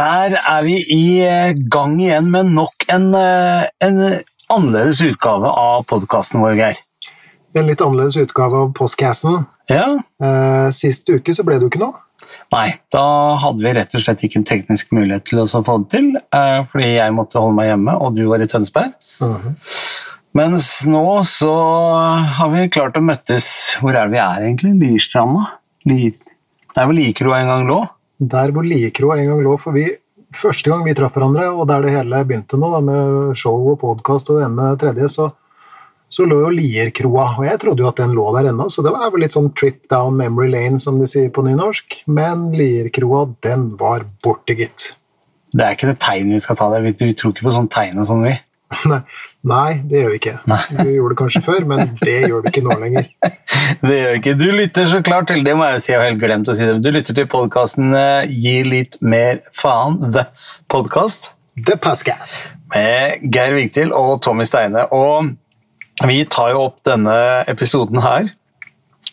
der er vi i eh, gang igjen med nok en, eh, en annerledes utgave av podkasten vår, Geir. En litt annerledes utgave av postcassen. Ja? Eh, sist uke så ble det jo ikke noe. Nei, da hadde vi rett og slett ikke en teknisk mulighet til å få det til, fordi jeg måtte holde meg hjemme, og du var i Tønsberg. Mens nå så har vi klart å møttes Hvor er det vi er egentlig? Lierstranda? Lier... Det er vel Likro en gang lå? Der hvor Liekro en gang lå, for vi første gang vi traff hverandre, og der det hele begynte nå, da, med show og podkast og det ene med det tredje, så, så lå jo Lierkroa. Og jeg trodde jo at den lå der ennå, så det var vel litt sånn trip down memory lane, som de sier på nynorsk. Men Lierkroa, den var borte, gitt. Det er ikke det tegnet vi skal ta der. Vi tror ikke på sånn tegn og sånn, vi. Nei, det gjør vi ikke. Nei. Vi gjorde det kanskje før, men det gjør vi ikke nå lenger. Det gjør vi ikke. Du lytter så klart til det må jeg jo si, jeg har helt glemt å si det. Du lytter til podkasten Gi litt mer faen, The Podcast, The Pascas. med Geir Vigtil og Tommy Steine. Og vi tar jo opp denne episoden her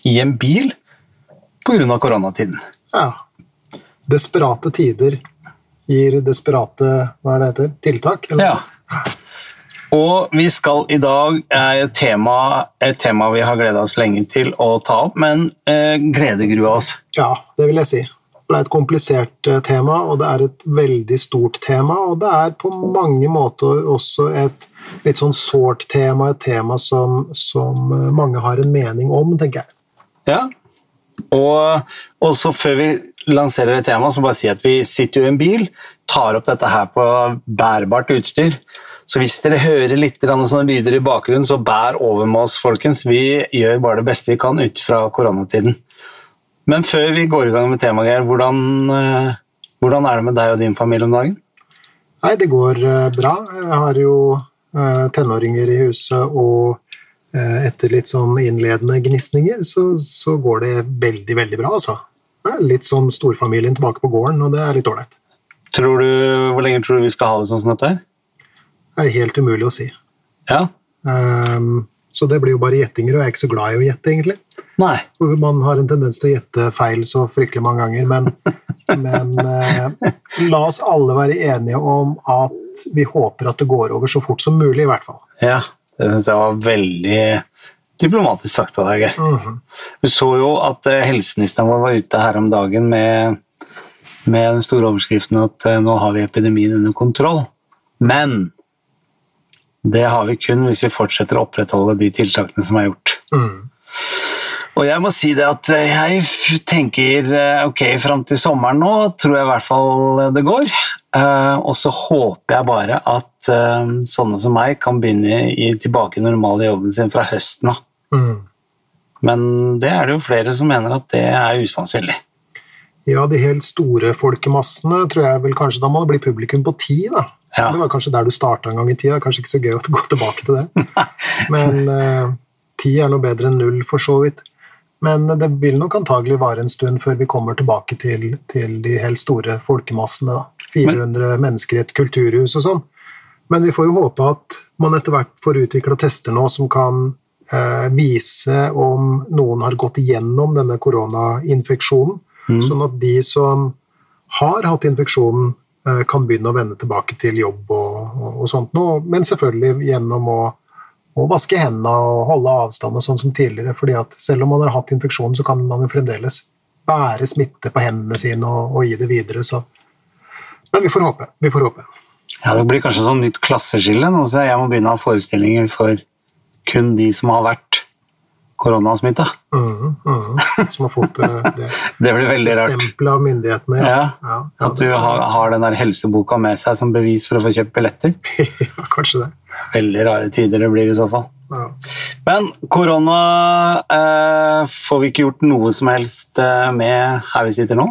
i en bil pga. koronatiden. Ja. Desperate tider gir desperate hva er det heter, tiltak. eller? Ja. Og vi skal i dag er et tema, et tema vi har gleda oss lenge til å ta opp, men eh, gledegrua oss. Ja, det vil jeg si. Det er et komplisert eh, tema, og det er et veldig stort tema. Og det er på mange måter også et litt sånn sårt tema, et tema som, som eh, mange har en mening om, tenker jeg. Ja. Og, også før vi lanserer et tema, så bare si at vi sitter jo i en bil, tar opp dette her på bærbart utstyr. Så hvis dere hører litt sånne lyder i bakgrunnen, så bær over med oss, folkens. Vi gjør bare det beste vi kan ut fra koronatiden. Men før vi går i gang med temaet, Geir, hvordan, eh, hvordan er det med deg og din familie om dagen? Nei, det går eh, bra. Jeg har jo eh, tenåringer i huset, og etter litt sånn innledende gnisninger, så, så går det veldig, veldig bra, altså. Litt sånn storfamilien tilbake på gården, og det er litt ålreit. Hvor lenge tror du vi skal ha det sånn som dette her? Er helt umulig å si. Ja? Um, så det blir jo bare gjettinger, og jeg er ikke så glad i å gjette, egentlig. Nei. Man har en tendens til å gjette feil så fryktelig mange ganger, men, men eh, la oss alle være enige om at vi håper at det går over så fort som mulig, i hvert fall. Ja, det syns jeg var veldig diplomatisk sagt av deg, Geir. Mhm. Vi så jo at eh, helseministeren vår var ute her om dagen med, med den store overskriften at eh, nå har vi epidemien under kontroll. Men det har vi kun hvis vi fortsetter å opprettholde de tiltakene som er gjort. Mm. Og jeg må si det at eh, jeg tenker eh, ok, fram til sommeren nå tror jeg i hvert fall det går. Eh, og så håper jeg bare at sånne som meg kan begynne i, tilbake i normale jobben sin fra høsten av. Mm. Men det er det jo flere som mener at det er usannsynlig. Ja, de helt store folkemassene tror jeg vel kanskje Da må det bli publikum på ti, da. Ja. Det var kanskje der du starta en gang i tida. Kanskje ikke så gøy å gå tilbake til det. Men eh, ti er noe bedre enn null, for så vidt. Men det vil nok antagelig vare en stund før vi kommer tilbake til, til de helt store folkemassene. Da. 400 mennesker i et kulturhus og sånn. Men vi får jo håpe at man etter hvert får utvikla tester nå som kan eh, vise om noen har gått igjennom denne koronainfeksjonen, sånn at de som har hatt infeksjonen, eh, kan begynne å vende tilbake til jobb og, og, og sånt noe. Men selvfølgelig gjennom å, å vaske hendene og holde avstand og sånn som tidligere. fordi at selv om man har hatt infeksjonen, så kan man jo fremdeles bære smitte på hendene sine og, og gi det videre. Så. Men vi får håpe. Vi får håpe. Ja, Det blir kanskje sånn nytt klasseskille nå, så jeg må begynne å ha forestillinger for kun de som har vært koronasmitta. Mm, mhm. Som har fått det, det Det blir veldig rart. av myndighetene. Ja, Ja, ja, At du har, har den der helseboka med seg som bevis for å få kjøpt billetter. ja, kanskje det. Veldig rare tider det blir i så fall. Ja. Men korona eh, får vi ikke gjort noe som helst eh, med her vi sitter nå.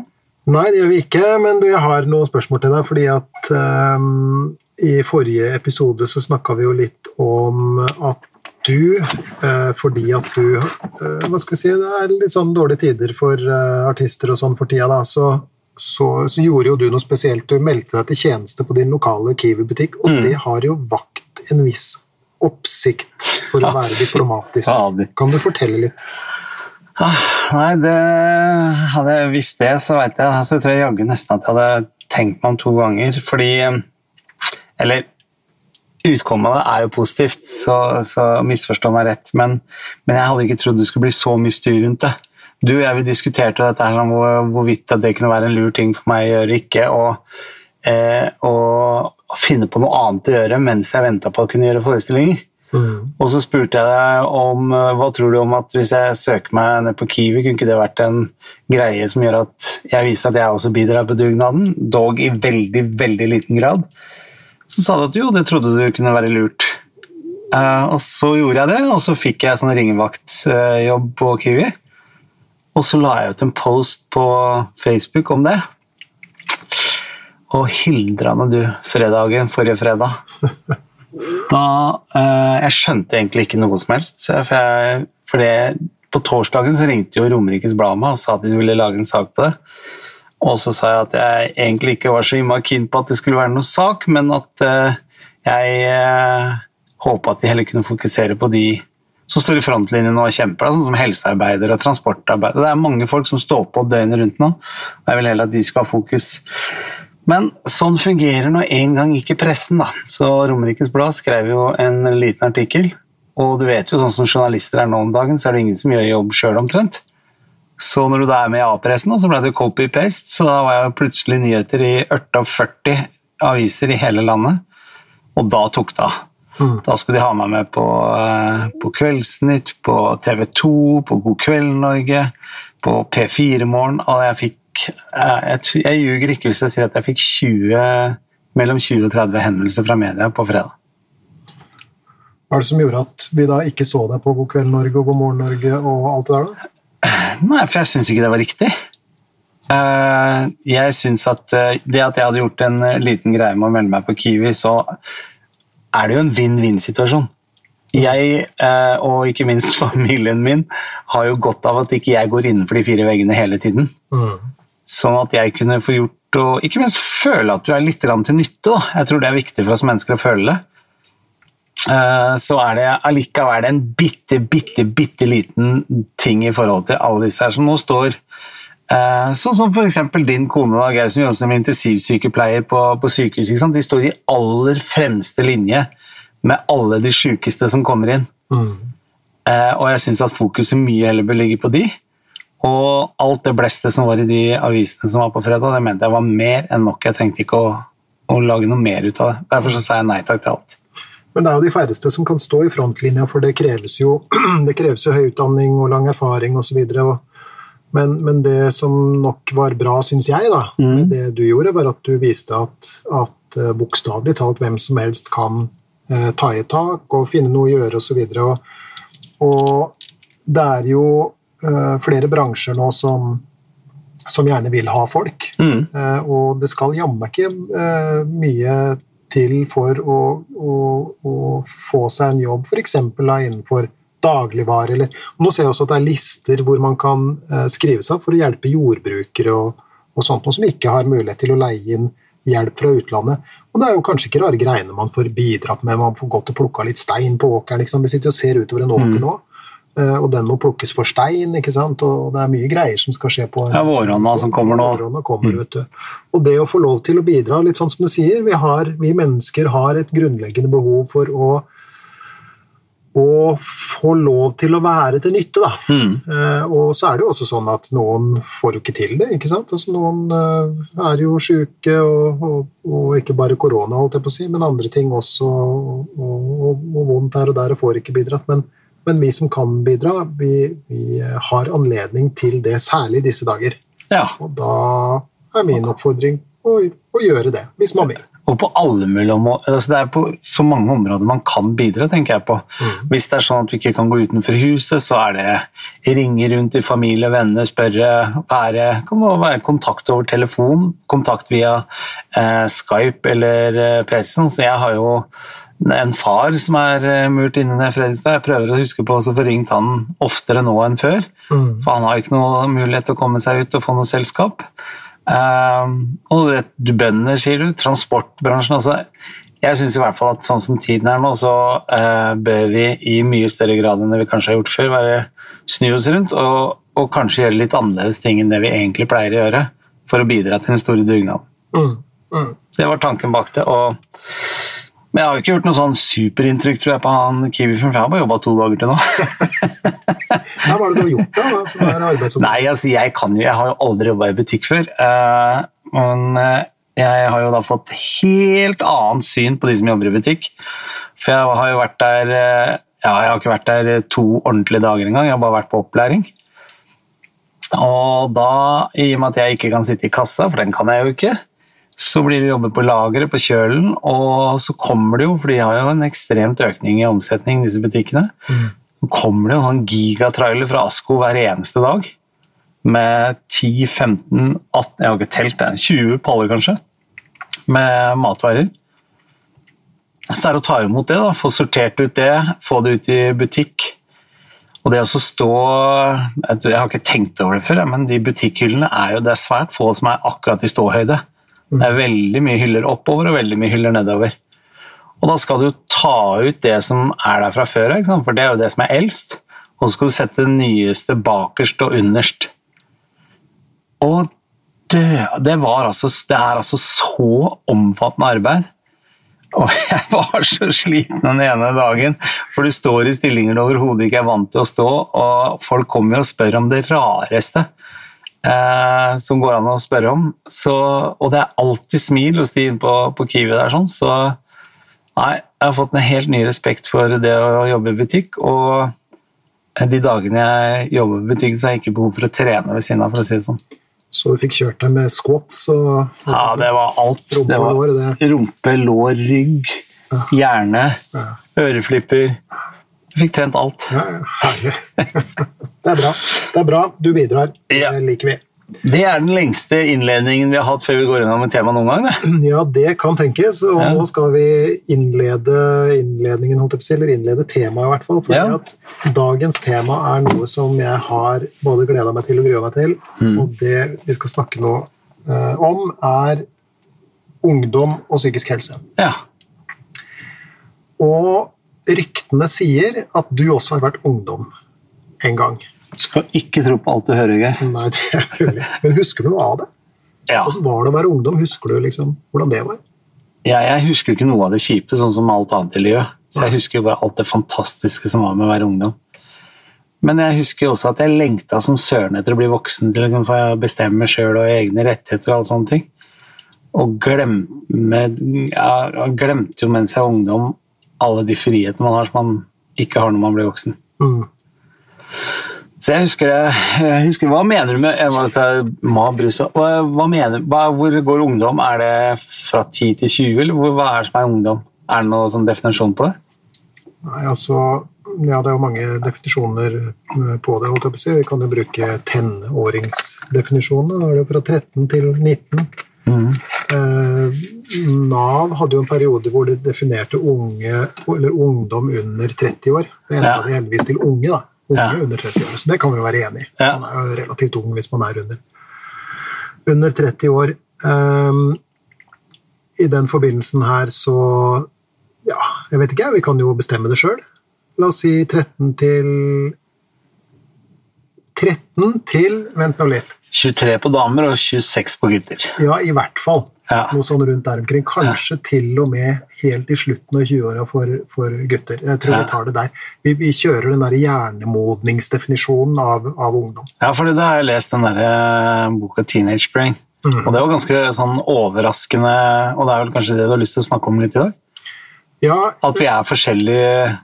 Nei, det gjør vi ikke, men du, jeg har noen spørsmål til deg. fordi at ehm, i forrige episode så snakka vi jo litt om at du, eh, fordi at du eh, Hva skal vi si, det er litt sånn dårlige tider for eh, artister og sånn for tida, da, så, så, så gjorde jo du noe spesielt. Du meldte deg til tjeneste på din lokale Kiwi-butikk, og Mm. det har jo vakt en viss oppsikt, for å være diplomatisk. Kan du fortelle litt? Ah, nei, det, hadde jeg visst det, så vet jeg, så tror jeg jaggu nesten at jeg hadde tenkt meg om to ganger, fordi Eller utkommet av det er jo positivt, så, så misforstå meg rett, men, men, jeg hadde ikke trodd det skulle bli så mye styr rundt det. Du og jeg vi diskuterte dette her, om hvor, hvorvidt det kunne være en lur ting for meg å gjøre ikke, og, eh, og finne på noe annet å gjøre mens jeg venta på å kunne gjøre forestillinger. Mm. Og så spurte jeg deg om hva tror du om at hvis jeg søker meg ned på Kiwi, kunne ikke det vært en greie som gjør at jeg viser at jeg også bidrar på dugnaden, dog i veldig, veldig liten grad. Så sa du at jo, det trodde du kunne være lurt. Uh, og så gjorde jeg det, og så fikk jeg sånn ringevaktjobb på Kiwi. Og så la jeg ut en post på Facebook om det. Og hildrende du, fredagen forrige fredag. Da, uh, jeg skjønte egentlig ikke noe som helst. For, jeg, for det, på torsdagen så ringte jo Romerikes Blad meg og sa at de ville lage en sak på det. Og så sa jeg at jeg egentlig ikke var så innmari keen på at det skulle være noe sak, men at uh, jeg uh, håpa at de heller kunne fokusere på de som står i frontlinjen og kjemper, sånn som helsearbeidere og transportarbeidere. Det er mange folk som står på døgnet rundt nå, og jeg vil heller at de skal ha fokus. Men sånn fungerer nå en gang ikke pressen, da. Så Romerikes Blad skrev jo en liten artikkel, og du vet jo sånn som journalister er nå om dagen, så er det ingen som gjør jobb sjøl omtrent. Så når du da er med i A-pressen, så ble det copy-paste, så da var jeg plutselig nyheter i 48 aviser i hele landet, og da tok det av. Mm. Da skulle de ha meg med på, eh, på Kveldsnytt, på TV 2, på God kveld Norge, på P4 Morgen, og jeg fikk Jeg, jeg ljuger ikke hvis jeg sier at jeg fikk 20, mellom 20 og 30 henvendelser fra media på fredag. Hva er det som gjorde at vi da ikke så deg på God kveld Norge og God morgen Norge og alt det der? da? Nei, for jeg syns ikke det var riktig. Eh, jeg syns at eh, det at jeg hadde gjort en eh, liten greie med å melde meg på Kiwi, så er det jo en vinn-vinn-situasjon. Jeg, og ikke minst familien min, har jo godt av at ikke jeg går innenfor de fire veggene hele tiden. Mm. Sånn at jeg kunne få gjort og ikke minst føle at du er litt til nytte. Da. Jeg tror det er viktig for oss mennesker å føle det. Eh, så er det allikevel en bitte, bitte, bitte liten ting i forhold til alle disse her som nå står eh, Sånn som f.eks. din kone da, som jobber som intensivsykepleier på, på sykehus. De står i aller fremste linje med alle de sykeste som kommer inn. Mm. Eh, og jeg syns at fokuset mye heller bør ligge på de. Og alt det bleste som var i de avisene som var på fredag, det mente jeg var mer enn nok. Jeg trengte ikke å, å lage noe mer ut av det. Derfor så sa jeg nei takk til alt. Men det er jo de færreste som kan stå i frontlinja, for det kreves jo, det kreves jo høy utdanning og lang erfaring osv. Men, men det som nok var bra, syns jeg, da, mm. med det du gjorde, var at du viste at, at uh, bokstavelig talt hvem som helst kan eh, ta i tak og finne noe å gjøre osv. Og, og det er jo eh, flere bransjer nå som, som gjerne vil ha folk. Mm. og det skal jammen ikke mye til for å, å, å få seg en jobb, f.eks. innenfor dagligvare. Eller, nå ser jeg også at det er lister hvor man kan eh, skrive seg opp for å hjelpe jordbrukere og, og sånt, noe som ikke har mulighet til å leie inn hjelp fra utlandet. Og Det er jo kanskje ikke rare greiene man får bidratt med. Man får gått og plukka litt stein på åkeren. Liksom. Vi sitter og ser utover en åker mm. nå. Eh, og den må plukkes for stein, ikke sant? og det er mye greier som skal skje på Ja, våronna som kommer nå. Kommer, mm. vet du. Og det å få lov til å bidra, litt sånn som du sier, vi, har, vi mennesker har et grunnleggende behov for å å få lov til å være til nytte, da. Mm. Eh, og så er det jo også sånn at noen får jo ikke til det, ikke sant. Altså, noen eh, er jo sjuke, og, og, og, ikke bare korona, holdt jeg på å si, men andre ting også, og, og vondt her og der, og får ikke bidratt. Men, men vi som kan bidra, vi, vi har anledning til det, særlig i disse dager. Ja. Og da er min oppfordring å, å gjøre det, hvis man vil. Og på alle mulige områder. Altså det er på så mange områder man kan bidra, tenker jeg på. Mm. Hvis det er sånn at du ikke kan gå utenfor huset, så er det ringe rundt til familie og venner, spørre være, kan være kontakt over telefon, kontakt via eh, Skype eller eh, PC-en. Så jeg har jo en far som er eh, murt inne i Fredrikstad. Jeg prøver å huske på å få ringt han oftere nå enn før. Mm. For han har ikke noe mulighet til å komme seg ut og få noe selskap. Um, og det, bønder, sier du. Transportbransjen også. Jeg syns i hvert fall at sånn som tiden er nå, så uh, bør vi i mye større grad enn det vi kanskje har gjort før, være snu oss rundt og, og, kanskje gjøre litt annerledes ting enn det vi egentlig pleier å gjøre, for å bidra til den store dugnaden. Mm. Mm. Det var tanken bak det. og men jeg har jo ikke gjort noe sånn superinntrykk tror jeg, på han Kiwi, har bare jobba to dager til nå. Hva var det du har gjort, da? Som er? Nei, altså, jeg kan jo, jeg har jo aldri jobba i butikk før. Uh, men eh, jeg har jo da fått helt annet syn på de som jobber i butikk. For jeg har jo vært der eh, Ja, jeg har ikke vært der to ordentlige dager engang, jeg har bare vært på opplæring. Og da, i og med at jeg ikke kan sitte i kassa, for den kan jeg jo ikke, så blir det jobbe på lageret, på kjølen, og så kommer det jo, for de har jo en ekstremt økning i omsetning, disse butikkene, så kommer det jo en gigatrailer fra Asko hver eneste dag med 10, 15, 18, jeg har ikke telt det, 20 paller kanskje, med matvarer. Så det er å ta imot det, da, få sortert ut det, få det ut i butikk. Og det å stå Jeg har ikke tenkt over det før, men de butikkhyllene er jo det er svært få som er akkurat i ståhøyde. Det er veldig mye hyller oppover og veldig mye hyller nedover. Og da skal du ta ut det som er der fra før av, for det er jo det som er eldst. Og så skal du sette det nyeste bakerst og underst. Og det, det, altså, det er altså så omfattende arbeid. Og jeg var så sliten den ene dagen, for du står i stillinger du overhodet ikke er vant til å stå, og folk kommer jo og spør om det rareste eh, som går an å spørre om. Så, og det er alltid smil hos de på, på Kiwi der, sånn, så nei, jeg har fått en helt ny respekt for det å jobbe i butikk. og de dagene jeg jobber i butikk, så har jeg ikke behov for å trene ved siden av. for å si det sånn. Så du fikk kjørt deg med squats og Ja, det var alt. Rumpe Det var lår, det. rumpe, lår, rygg, hjerne, Ja. øreflipper. Jeg fikk trent alt. Ja, ja, herlig. Det er bra. Det er bra. Du bidrar. Ja. Det liker vi. Det er den lengste innledningen vi har hatt før vi går gjennom et tema noen gang. Det. Ja, det kan tenkes. Og Ja. nå skal vi innlede innledningen, eller innlede temaet i hvert fall. For Ja. at dagens tema er noe som jeg har både gleda meg til og grua meg til. Mm. Og det vi skal snakke nå eh, om, er ungdom og psykisk helse. Ja. Og ryktene sier at du også har vært ungdom en gang. Skal ikke tro på alt du hører, Geir. Nei, det er mulig. Men husker du noe av det? Ja. Hvordan var det å være ungdom? Husker du liksom hvordan det var? Ja, jeg husker jo ikke noe av det kjipe, sånn som alt annet i livet. Så jeg husker jo bare alt det fantastiske som var med å være ungdom. Men jeg husker også at jeg lengta som søren etter å bli voksen til å få bestemme sjøl og egne rettigheter og alle sånne ting. Og glemme, ja, jeg glemte jo mens jeg var ungdom alle de frihetene man har som man ikke har når man blir voksen. Mm. Så jeg husker. Jeg husker, hva mener du med jeg må ta Ma Brus, hva, hva mener, hva, Hvor går ungdom? Er det fra 10 til 20, eller hvor, hva er det som er ungdom? Er det noen sånn definisjon på det? Nei, altså Ja, det er jo mange definisjoner eh, på det. holdt jeg på å si. Vi kan jo bruke tenåringsdefinisjonene. Da er det jo fra 13 til 19. Eh, Nav hadde jo en periode hvor de definerte unge, eller ungdom under 30 år. Det endra Ja. de heldigvis til unge, da. Unge Ja. under 30 år. Så det kan vi jo være enig i. Ja. Man er jo relativt ung hvis man er under, under 30 år. Um, I den forbindelsen her så Ja, jeg vet ikke, vi kan jo bestemme det sjøl. La oss si 13 til 13 til Vent nå litt. 23 på damer og 26 på gutter. Ja, i hvert fall. Ja. Noe sånn rundt der omkring. Kanskje til og med helt i slutten av 20-åra for, for gutter. Jeg tror Ja. vi tar det der. Vi, vi kjører den der hjernemodningsdefinisjonen av, av ungdom. Ja, for da har jeg lest den der eh, boka 'Teenage Brain'. Mm. Og det var ganske sånn overraskende, og det er vel kanskje det du har lyst til å snakke om litt i dag? Ja, At vi er forskjellige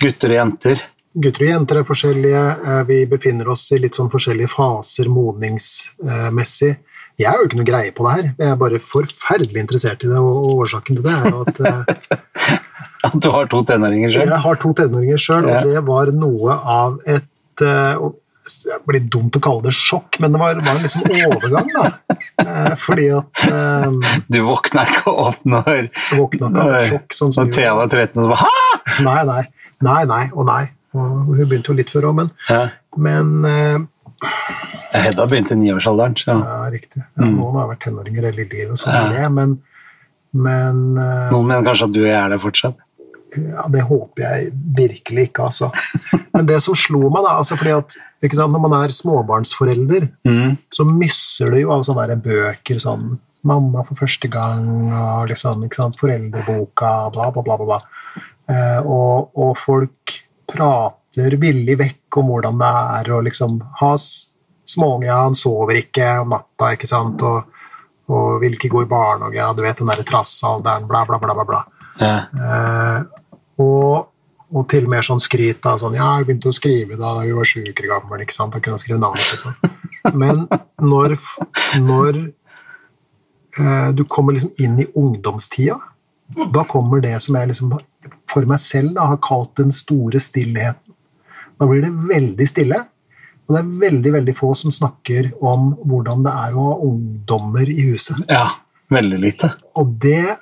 gutter og jenter. Gutter og jenter er forskjellige. eh, Vi befinner oss i litt sånn forskjellige faser modningsmessig. Jeg har jo ikke noe greie på det her. Jeg er bare forferdelig interessert i det, og årsaken til det er jo at eh, At du har to tenåringer sjøl. Jeg har to tenåringer sjøl, og det var noe av et eh, Det blir dumt å kalle det sjokk, men det var, var liksom overgang, da. Eh, Fordi at eh, Du våkna ikke opp når, våkna ikke når, sjokk. sånn som når Thea var 13 og så bare Hæ?! Nei, nei. Nei, nei og nei. Og hun begynte jo litt før òg, men, Ja. men eh, Hedda begynte i niårsalderen, så Ja, riktig. Ja, Mm. Noen har vært tenåringer hele livet, sånn Ja. det, men, men eh, noen mener kanskje at du er det fortsatt. Ja, Det håper jeg virkelig ikke, altså. Men det som slo meg, da altså fordi at sant, Når man er småbarnsforelder, Mm. så mysser du jo av sånne der bøker sånn mamma for første gang, og liksom, ikke sant, foreldreboka, bla, bla, bla. bla, bla. Eh, og, og folk prater villig vekk om hvordan det er å liksom ha småunger, han sover ikke om natta, ikke sant, og, og vil ikke gå i barnehage, ja, du vet den derre trassalderen, bla, bla, bla, bla. bla. Ja. Eh, og, og til mer sånn skryt da, sånn, ja, jeg begynte å skrive da jeg var sju uker gammel, ikke sant, da kunne jeg skrive navnet og sånn. Men når, når eh, du kommer liksom inn i ungdomstida, da kommer det som jeg liksom for meg selv da, har kalt den store stillheten. Da blir det veldig stille, og det er veldig, veldig få som snakker om hvordan det er å ha ungdommer i huset. ja. Veldig lite. Og det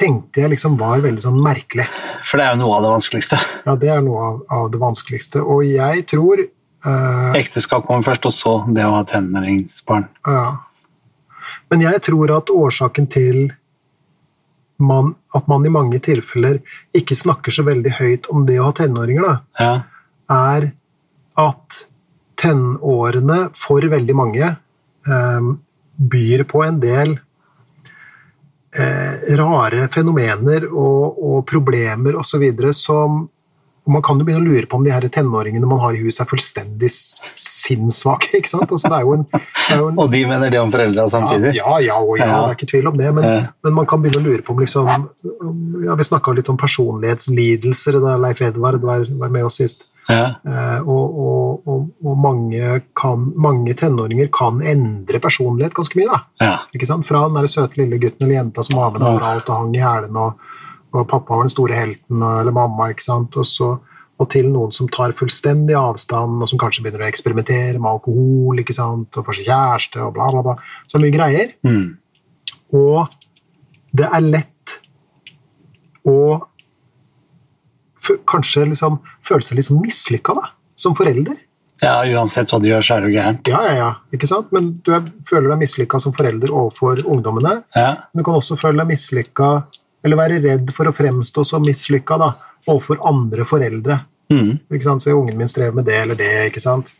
tenkte jeg liksom var veldig sånn merkelig. For det er jo noe av det vanskeligste. Ja, det er noe av, av det vanskeligste. Og jeg tror eh, Ekteskap kommer først, og så det å ha tenåringsbarn. ja. Men jeg tror at årsaken til man, at man i mange tilfeller ikke snakker så veldig høyt om det å ha tenåringer, da, Ja. er at tenårene for veldig mange eh, byr på en del eh, rare fenomener og, og problemer osv. som Man kan jo begynne å lure på om de her tenåringene man har i huset, er fullstendig sinnssvake. ikke sant? Altså, det er jo en, det er jo en Og de mener det om foreldra samtidig? ja, ja, og ja, Ja. det er ikke tvil om det, men, Ja. men man kan begynne å lure på om liksom ja, Vi snakka litt om personlighetslidelser da Leif Edvard var, var med oss sist. Ja. Eh, og og, og, og mange, kan, mange tenåringer kan endre personlighet ganske mye. da. ja. Ikke sant? Fra den der søte lille gutten eller jenta som var med deg Ja. overalt og hang i hælene, og, og pappa var den store helten, eller mamma, ikke sant? Og, så, og til noen som tar fullstendig avstand, og som kanskje begynner å eksperimentere med alkohol, ikke sant? og får seg kjæreste, og bla, bla, bla. Så mye greier. Mm. Og det er lett å kanskje liksom føle seg litt liksom mislykka som forelder. ja, uansett hva du gjør, så er du gæren. Ja, ja, ja, ikke sant? Men du er, føler deg mislykka som forelder overfor ungdommene. Ja. Men du kan også føle deg mislykka, eller være redd for å fremstå som mislykka da, overfor andre foreldre. Mm. Ikke sant? Så ungen min strever med det eller det, ikke sant?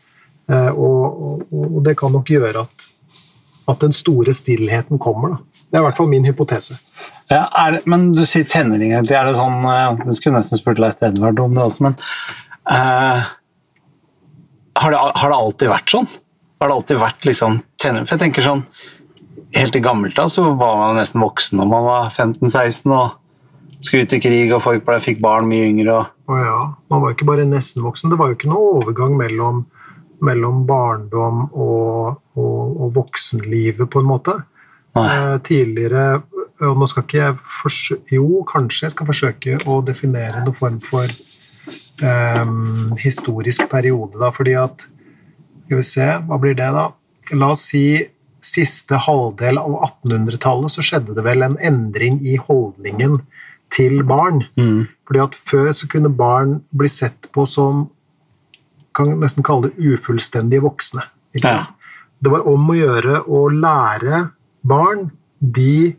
Eh, og, og, og det kan nok gjøre at, at den store stillheten kommer. Da. Det er i hvert fall min hypotese. Ja, er men du sier tenåringer. Er det sånn Du Jeg skulle nesten spurt Leif Edvard om det også, men uh, har, det, har det alltid vært sånn? Har det alltid vært liksom tenåringer? For jeg tenker sånn Helt i så var man nesten voksen når man var 15-16 og skulle ut i krig, og folk ble, fikk barn mye yngre. og ja, man var ikke bare nesten voksen. Det var jo ikke noe overgang mellom, mellom barndom og, og, og voksenlivet, på en måte. Eh, tidligere og nå skal ikke jeg forsøke, Jo, kanskje jeg skal forsøke å definere noen form for um, historisk periode, da, fordi at Skal vi se, hva blir det, da? La oss si siste halvdel av 1800-tallet så skjedde det vel en endring i holdningen til barn. Mm. Fordi at Før så kunne barn bli sett på som kan nesten kalle det ufullstendige voksne. Ja. Det var om å gjøre å lære barn de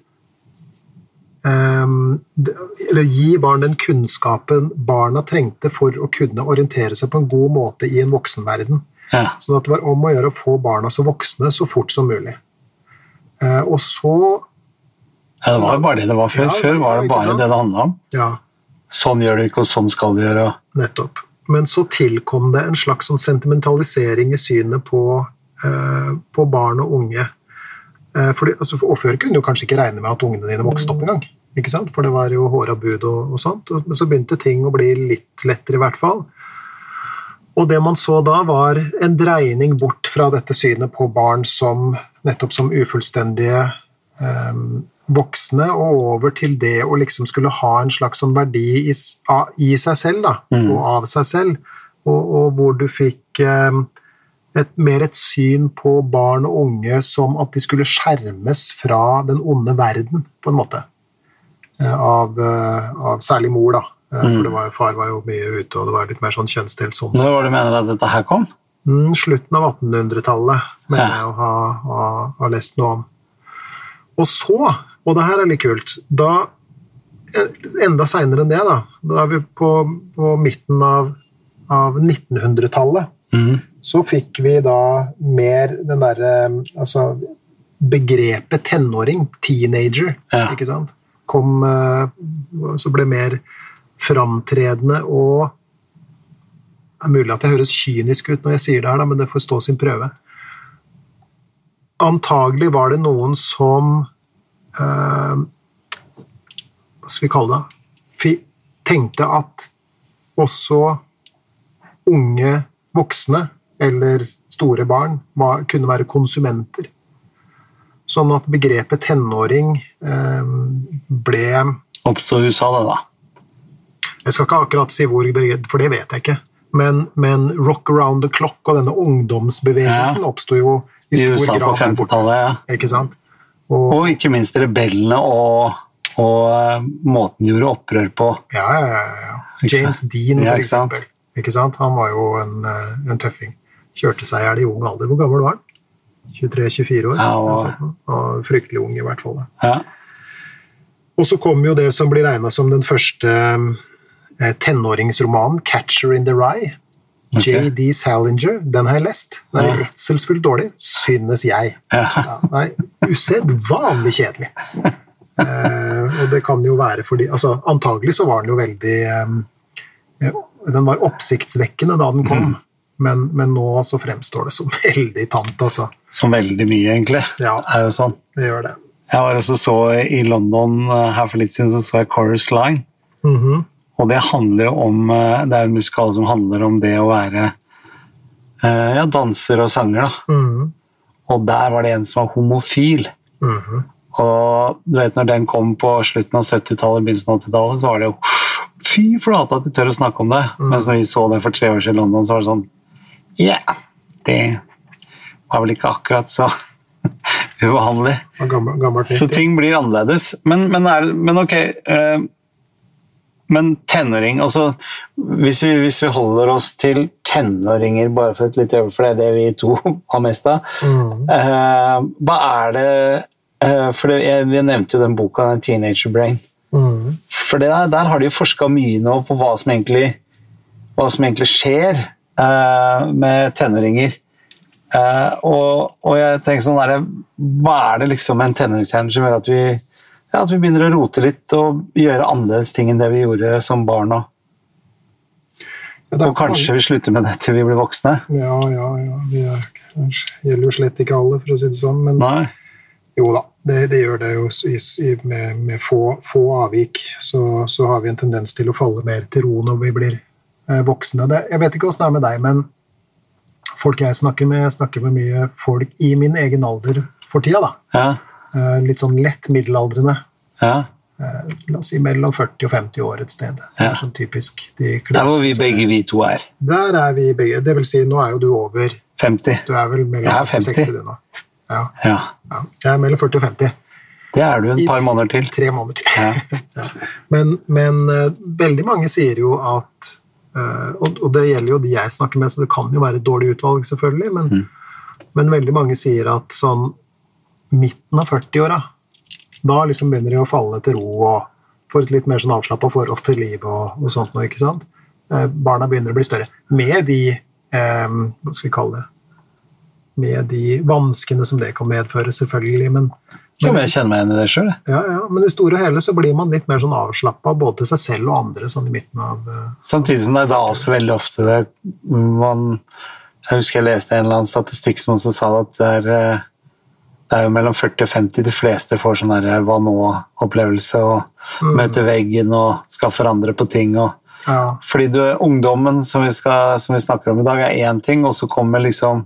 um, de- Eller gi barn den kunnskapen barna trengte for å kunne orientere seg på en god måte i en voksenverden. Ja. Sånn at det var om å gjøre å få barna så voksne så fort som mulig. Eh, og så ja, det var jo bare det det var før. Ja, Før var det bare sant? det det handla om. Ja, Sånn gjør du ikke, og sånn skal du gjøre. Nettopp. Men så tilkom det en slags sånn sentimentalisering i synet på, eh, på barn og unge. Eh, fordi, altså, og før kunne du kanskje ikke regne med at ungene dine vokste opp engang. For det var jo håra bud og, og sånt. Men så begynte ting å bli litt lettere, i hvert fall. Og det man så da, var en dreining bort fra dette synet på barn som nettopp som ufullstendige eh, voksne, og over til det å liksom skulle ha en slags sånn verdi i, i seg selv, da, Mm. og av seg selv. Og, og hvor du fikk eh, et, mer et syn på barn og unge som at de skulle skjermes fra den onde verden, på en måte. Eh, Av, eh, av særlig mor, da. Eh, Mm. For det var, far var jo mye ute, og det var litt mer sånn kjønnsdelt sånn. Når var det du mener at dette her kom? Mm, slutten av 1800-tallet, mener Ja. jeg å ha, ha, ha lest noe om. Og så, og det her er litt kult, da eh, Enda seinere enn det, da. Da er vi på, på midten av, av 1900-tallet. Mm. Så fikk vi da mer den derre Altså, begrepet tenåring, teenager, Ja. ikke sant, kom eh, Så ble mer framtredende og Det er mulig at jeg høres kynisk ut når jeg sier det her, men det får stå sin prøve. Antagelig var det noen som eh, Hva skal vi kalle det? Tenkte at også unge voksne eller store barn var, kunne være konsumenter. Sånn at begrepet tenåring eh, ble Oppstod i USA, det, da. Jeg skal ikke akkurat si hvor, for det vet jeg ikke. Men, men rock around the clock og denne ungdomsbevegelsen Ja. oppsto jo i I stor USA grad på 50-tallet. Ja. Ikke sant? Og, Og ikke minst rebellene og, og eh, måten de gjorde opprør på. ja, ja, ja, James? Dean, for ikke eksempel. Ikke sant? Han var jo en, eh, en tøffing. Kjørte seg i hjel i ung alder. Hvor gammel var han? 23-24 år? Ja, og- og fryktelig ung, i hvert fall. Ja. Og så kom jo det som blir regna som den første eh, tenåringsromanen, 'Catcher in the Rye'. Okay. J.D. Salinger. Den har jeg lest. Den er redselsfullt dårlig, synes jeg. Ja. Nei, usedvanlig kjedelig. Eh, og det kan jo være fordi altså, Antagelig så var den jo veldig eh, Den var oppsiktsvekkende da den kom, Mm. men, men nå så fremstår det som veldig tamt, altså. Som veldig mye, egentlig. Ja. Er jo sånn. Det gjør det. Jeg var også så i London eh, her for litt siden, så så jeg Chorus Line. Mhm. Og det handler jo om eh, Det er en musikal som handler om det å være eh, ja, danser og sanger, da. Mm. Og der var det en som var homofil. Mm. Og du vet, når den kom på slutten av 70-tallet, begynnelsen av 80-tallet, så var det jo Fy flate at de tør å snakke om det. Mens når vi så det for tre år siden i London, så var det sånn Yeah! det var vel ikke akkurat så uvanlig. Gammel, Gammel, Så ting blir annerledes. Men, men, er, men ok eh, Men tenåring altså, hvis, vi, hvis vi holder oss til tenåringer, bare for et lite øyeblikk, for det er det vi to har mest av mm. eh, Hva er det eh, For det, jeg, Vi nevnte jo den boka, den 'Teenager Brain'. Mm. For det der, der har de jo forska mye nå på hva som egentlig, hva som egentlig skjer eh, med tenåringer. Eh, og, og jeg tenker sånn der, Hva er det liksom med en tenåringshjerne som gjør at vi, ja, at vi begynner å rote litt og gjøre annerledes ting enn det vi gjorde som barn? Og, Ja, og kanskje vi slutter med det til vi blir voksne? Ja, ja, ja. Det er, kanskje- gjelder jo slett ikke alle, for å si det sånn. Men Nei. jo da, det, det gjør det jo i, i, med, med få, få avvik. Så, så har vi en tendens til å falle mer til ro når vi blir eh, voksne. Det, jeg vet ikke åssen det er med deg, men folk jeg snakker med, jeg snakker med mye folk i min egen alder for tida. da. Ja. Eh, litt sånn lett middelaldrende. ja. Eh, la oss si mellom 40 og 50 år et sted. Det er sånn typisk. De Der hvor vi begge vi to er. Der er vi begge. Det vil si, nå er jo du over 50. Du er vel mellom er 50 60 du nå. Ja, Ja. ja. Jeg er mellom 40 og 50. Det er du en par måneder til. Tre måneder til. Ja. Ja. Men, men eh, veldig mange sier jo at og det gjelder jo de jeg snakker med, så det kan jo være et dårlig utvalg, selvfølgelig, men, Mm. men veldig mange sier at sånn midten av 40-åra, da liksom begynner de å falle til ro og får et litt mer sånn avslappa forhold til livet og, og sånt noe, ikke sant? Eh, barna begynner å bli større. Med de eh, Hva skal vi kalle det? Med de vanskene som det kan medføre, selvfølgelig, men Ja, men jeg kjenner meg igjen i det sjøl. ja, ja, men i store og hele så blir man litt mer sånn avslappa, både til seg selv og andre, sånn i midten av eh, Samtidig som det er da også veldig ofte det man Jeg husker jeg leste en eller annen statistikk som også sa at det er, eh, det er jo mellom 40 og 50 de fleste får sånn hva nå-opplevelse og Mm. møter veggen og skal forandre på ting. og Ja. fordi du, ungdommen som vi, skal, som vi snakker om i dag, er én ting, og så kommer liksom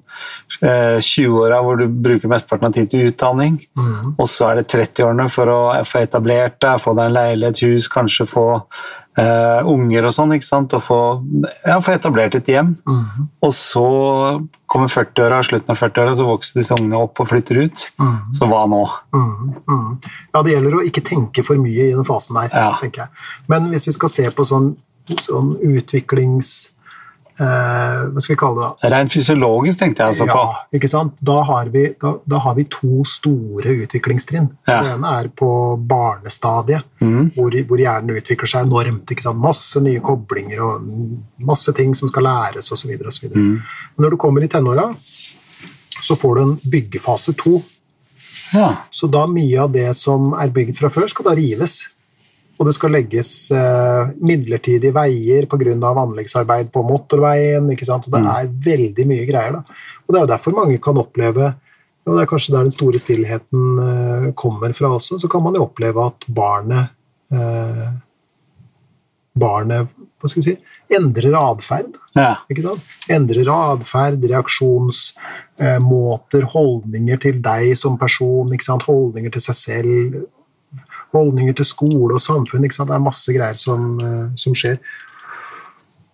eh, 20-åra hvor du bruker mesteparten av tid til utdanning. Mm. Og så er det 30-årene for å få etablert deg, få deg en leilighet, hus, kanskje få eh, unger og sånn, ikke sant? Og få, ja, få etablert et hjem. Mm. Og så kommer 40-åra, slutten av 40-åra, så vokser disse ungene opp og flytter ut. Mm. Så hva nå? Mm. Ja, det gjelder å ikke tenke for mye i den fasen der, Ja. tenker jeg. Men hvis vi skal se på sånn, sånn utviklings... Eh, hva skal vi kalle det da? Rent fysiologisk tenkte jeg altså på. Ikke sant? Da har, vi, da, da har vi to store utviklingstrinn. Ja. Det ene er på barnestadiet, mm. hvor, hvor hjernen utvikler seg enormt. Ikke sant? Masse nye koblinger og masse ting som skal læres osv. Mm. Når du kommer i tenåra, så får du en byggefase to. Ja. Så da mye av det som er bygd fra før, skal da rives. Og det skal legges eh, midlertidige veier pga. anleggsarbeid på motorveien. ikke sant? Og det er veldig mye greier. da. Og Det er jo derfor mange kan oppleve og det er kanskje der den store stillheten eh, kommer fra også. Så kan man jo oppleve at barnet eh, Barnet hva skal jeg si, endrer atferd. ja. Ikke sant? Endrer atferd, reaksjonsmåter, holdninger til deg som person, ikke sant? holdninger til seg selv, holdninger til skole og samfunn. Det er masse greier som, eh, som skjer.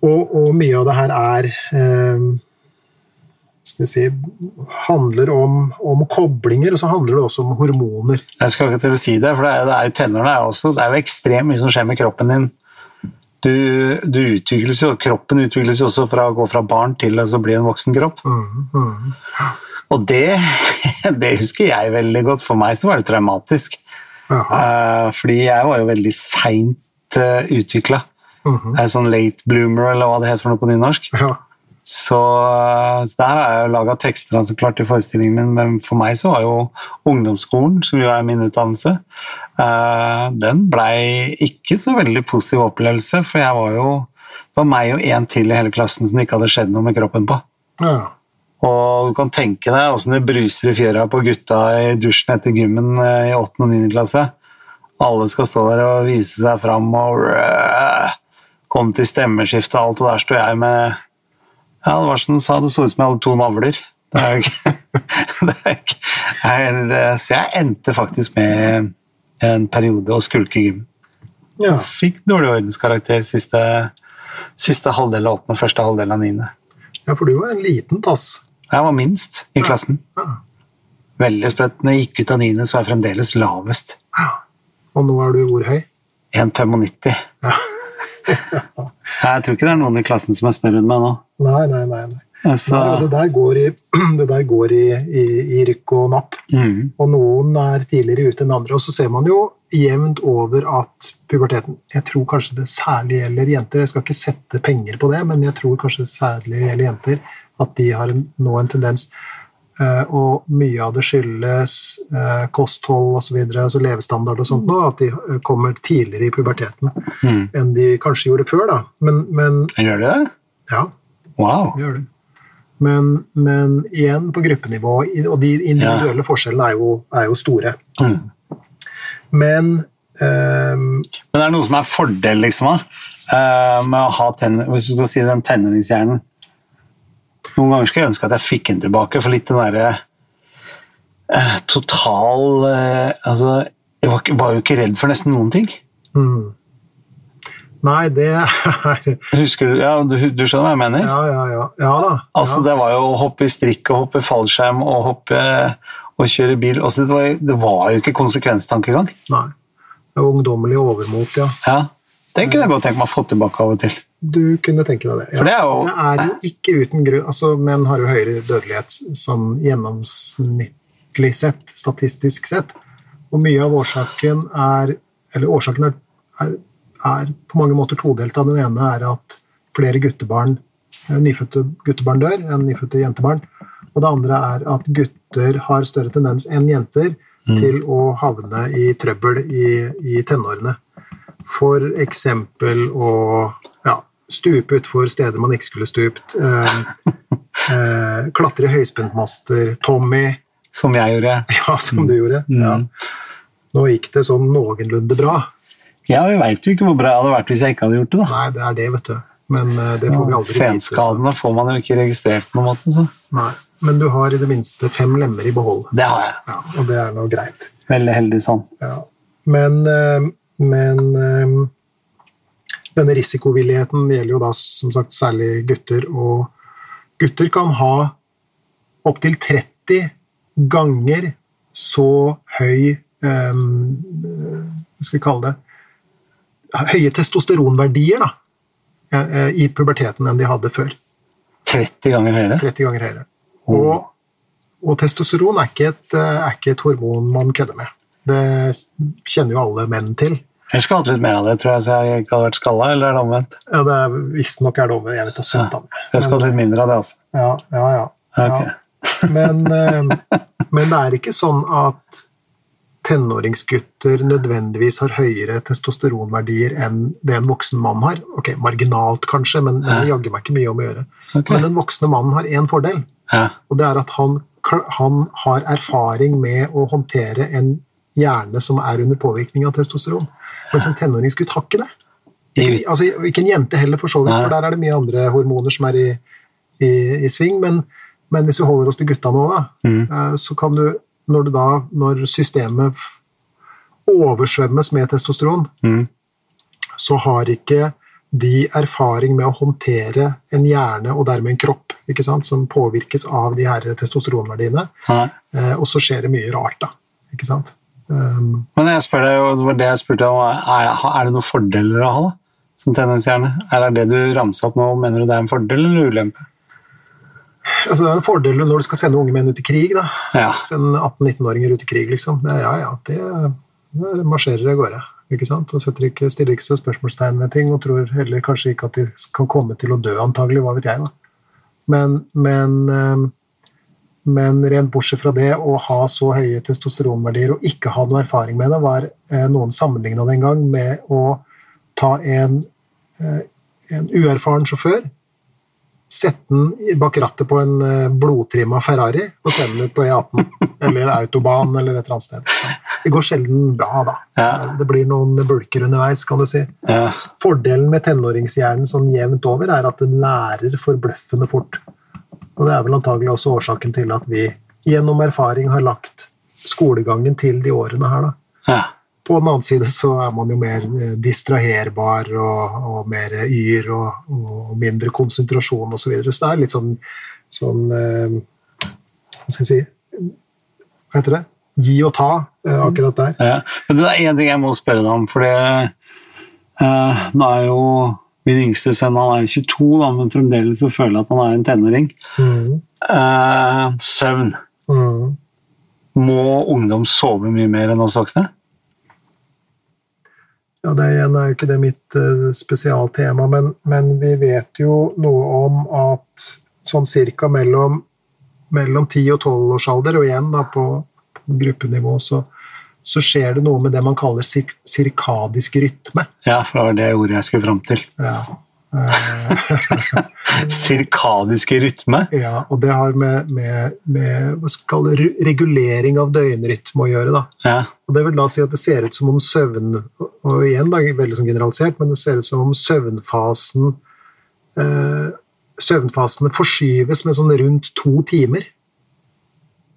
Og, og mye av det her er eh, skal vi si, handler om, om koblinger, og så handler det også om hormoner. Jeg skal ikke til å si det, for det er, det er jo tenårene er også, det er jo ekstremt mye som skjer med kroppen din. Du, du utvikles jo, Kroppen utvikles jo også fra å gå fra barn til å bli en voksen kropp. Mm, mm. Og det, det husker jeg veldig godt. For meg så var det traumatisk. Eh, fordi jeg var jo veldig seint uh, utvikla. Mhm. Sånn late bloomer, eller hva det heter for noe på nynorsk. Ja. Så, så der har jeg jo laga tekster altså, klart i forestillingen min, men for meg så var jo ungdomsskolen, som jo er min utdannelse, uh, den blei ikke så veldig positiv opplevelse, for jeg var jo det var meg og én til i hele klassen som det ikke hadde skjedd noe med kroppen på. Ja. Og du kan tenke deg åssen det bruser i fjøra på gutta i dusjen etter gymmen eh, i 8. og 9. klasse. Alle skal stå der og vise seg fram og komme til stemmeskiftet og alt, og der står jeg med Ja, det var som du sa, det så ut som jeg hadde to navler. Det er jo ikke, det er ikke Så jeg endte faktisk med en periode å skulke gym. ja. Fikk dårlig ordenskarakter siste, siste halvdel av åttende, første halvdel av niende. ja, for du var en liten tass. Jeg var minst i klassen. Veldig sprøtt. Når jeg gikk ut av niende, så var jeg fremdeles lavest. Og nå er du hvor høy? 1,95. Ja. Jeg tror ikke det er noen i klassen som er større enn meg nå. Nei, nei, nei. nei. Så, Nei, det der går, i, det der går i, i, i rykk og napp. mm, Og noen er tidligere ute enn andre. Og så ser man jo jevnt over at puberteten Jeg tror kanskje det særlig gjelder jenter. Jeg skal ikke sette penger på det, men jeg tror kanskje det særlig gjelder jenter. At de har en, nå en tendens eh, Og mye av det skyldes eh, kosthold osv., altså levestandard og sånt, nå, at de eh, kommer tidligere i puberteten mm. enn de kanskje gjorde før. da. Men, men Gjør det? ja, Wow. gjør det. Men, men igjen på gruppenivå, og de individuelle forskjellene er jo, er jo store. Mm. Men um, Men det er noe som er fordel, liksom, eh, med å ha tenn hvis du skal si den tenåringshjernen. Noen ganger skulle jeg ønske at jeg fikk den tilbake, for litt den derre uh, total uh, Altså, jeg var, var jo ikke redd for nesten noen ting. hmm. Nei, det er Husker du, ja, du, du skjønner hva jeg mener? Ja, ja, ja. Ja da. Altså, ja. Det var jo å hoppe i strikk og hoppe fallskjerm og hoppe og kjøre bil. Altså, det, var, det var jo ikke konsekvenstankegang. Nei. Det var ungdommelig overmot, ja. Ja. Den kunne jeg godt tenke meg å få tilbake av og til. Du kunne tenke deg det. Ja. For det er jo- det er jo ikke uten grunn altså, Menn har jo høyere dødelighet sånn gjennomsnittlig sett, statistisk sett. Og mye av årsaken er Eller årsaken er, er, er på mange måter todelt. Den ene er at flere guttebarn, eh, nyfødte guttebarn dør enn nyfødte jentebarn. Og det andre er at gutter har større tendens enn jenter til å havne i trøbbel i, i tenårene. For eksempel å ja, stupe utfor steder man ikke skulle stupt. Eh, eh, klatre i høyspentmaster. Tommy, Som jeg gjorde. ja, som du gjorde. Ja. Nå gikk det sånn noenlunde bra. Ja, Vi veit jo ikke hvor bra det hadde vært hvis jeg ikke hadde gjort det. da. Nei, det er det, vet du. Men eh, det får vi aldri vite. Senskadene får man jo ikke registrert på noen måte. Så. Nei. Men du har i det minste fem lemmer i behold. Det har jeg. Ja, og det er nå greit. Veldig heldig sånn. Ja. Men, eh, men eh, denne risikovilligheten gjelder jo da som sagt særlig gutter, og gutter kan ha opptil 30 ganger så høy um, Hva skal vi kalle det? Høye testosteronverdier da, eh, i puberteten enn de hadde før. 30 ganger høyere. 30 ganger høyere. Og, og testosteron er ikke, et, eh, er ikke et hormon man kødder med. Det kjenner jo alle menn til. Jeg skulle hatt litt mer av det, tror jeg, så jeg ikke hadde vært skalla. Eller er det omvendt? Ja, det Visstnok er det omvendt. Jeg vet da av det. Jeg skulle hatt litt mindre av det, altså. Ja, ja, ja. ja. Okay. Men, eh, men det er ikke sånn at tenåringsgutter nødvendigvis har høyere testosteronverdier enn det en voksen mann har. Ok, Marginalt, kanskje, men, men det jaggu meg ikke mye om å gjøre. Okay. Men den voksne mannen har én fordel, Ja. og det er at han, han har erfaring med å håndtere en hjerne som er under påvirkning av testosteron. Mens en tenåringsgutt har ikke det. Ikke, altså, ikke en jente heller, for så vidt, for der er det mye andre hormoner som er i, i, i sving. Men, men hvis vi holder oss til gutta nå, da, Mm. eh, så kan du, når, du da, når systemet oversvømmes med testosteron, Mm. så har ikke de erfaring med å håndtere en hjerne og dermed en kropp som påvirkes av de her testosteronverdiene. Eh, og så skjer det mye rart, da. Ikke sant? Um, Men jeg spør deg, og det var det jeg spurte om, er, er det noen fordeler å ha da, som tenåringshjerne? Eller er det du ramsa opp nå, mener du det er en fordel eller ulempe? Altså det er en fordel når du skal sende unge menn ut i krig. da. Ja. Sende 18-19-åringer ut i krig, liksom. Det, ja, ja, det, det marsjerer av gårde. ikke sant? Og setter ikke, stiller ikke så spørsmålstegn ved ting, og tror heller kanskje ikke at de kan komme til å dø, antagelig. Hva vet jeg, da. Men, men, eh, men rent bortsett fra det, å ha så høye testosteronverdier og ikke ha noe erfaring med det, var eh, noen sammenligna det en gang med å ta en, eh, en uerfaren sjåfør Sette den bak rattet på en eh, blodtrimma Ferrari og sende den ut på E18 eller autobahn eller et eller annet sted. Så Det går sjelden bra, da. Ja. Det blir noen bulker underveis, kan du si. Ja. Fordelen med tenåringshjernen sånn jevnt over er at den lærer forbløffende fort. Og det er vel antagelig også årsaken til at vi gjennom erfaring har lagt skolegangen til de årene her, da. ja. På den annen side så er man jo mer eh, distraherbar og, og mer yr og, og mindre konsentrasjon osv. Så, videre. så det er litt sånn, sånn eh, Hva skal jeg si Hva heter det? Gi og ta, eh, akkurat der. Ja. Men det er én ting jeg må spørre deg om, for det eh, Nå er jo min yngste sønn han er jo 22, da, men fremdeles så føler jeg at han er en tenåring. Mm. Eh, søvn. Mm. Må ungdom sove mye mer enn oss voksne? Ja, det igjen er jo ikke det mitt uh, spesialtema, men, men vi vet jo noe om at sånn cirka mellom, mellom 10 og 12 års alder, og igjen da på, på gruppenivå, så, så skjer det noe med det man kaller sir sirkadisk rytme. Ja, for det var det ordet jeg skulle fram til. Ja. Eh, Sirkadiske rytme. ja, og det har med, med, med det, regulering av døgnrytme å gjøre. Ja. Og det vil da si at det ser ut som om søvn Og igjen da, veldig sånn generalisert, men det ser ut som om søvnfasen eh, Søvnfasene forskyves med sånn rundt to timer.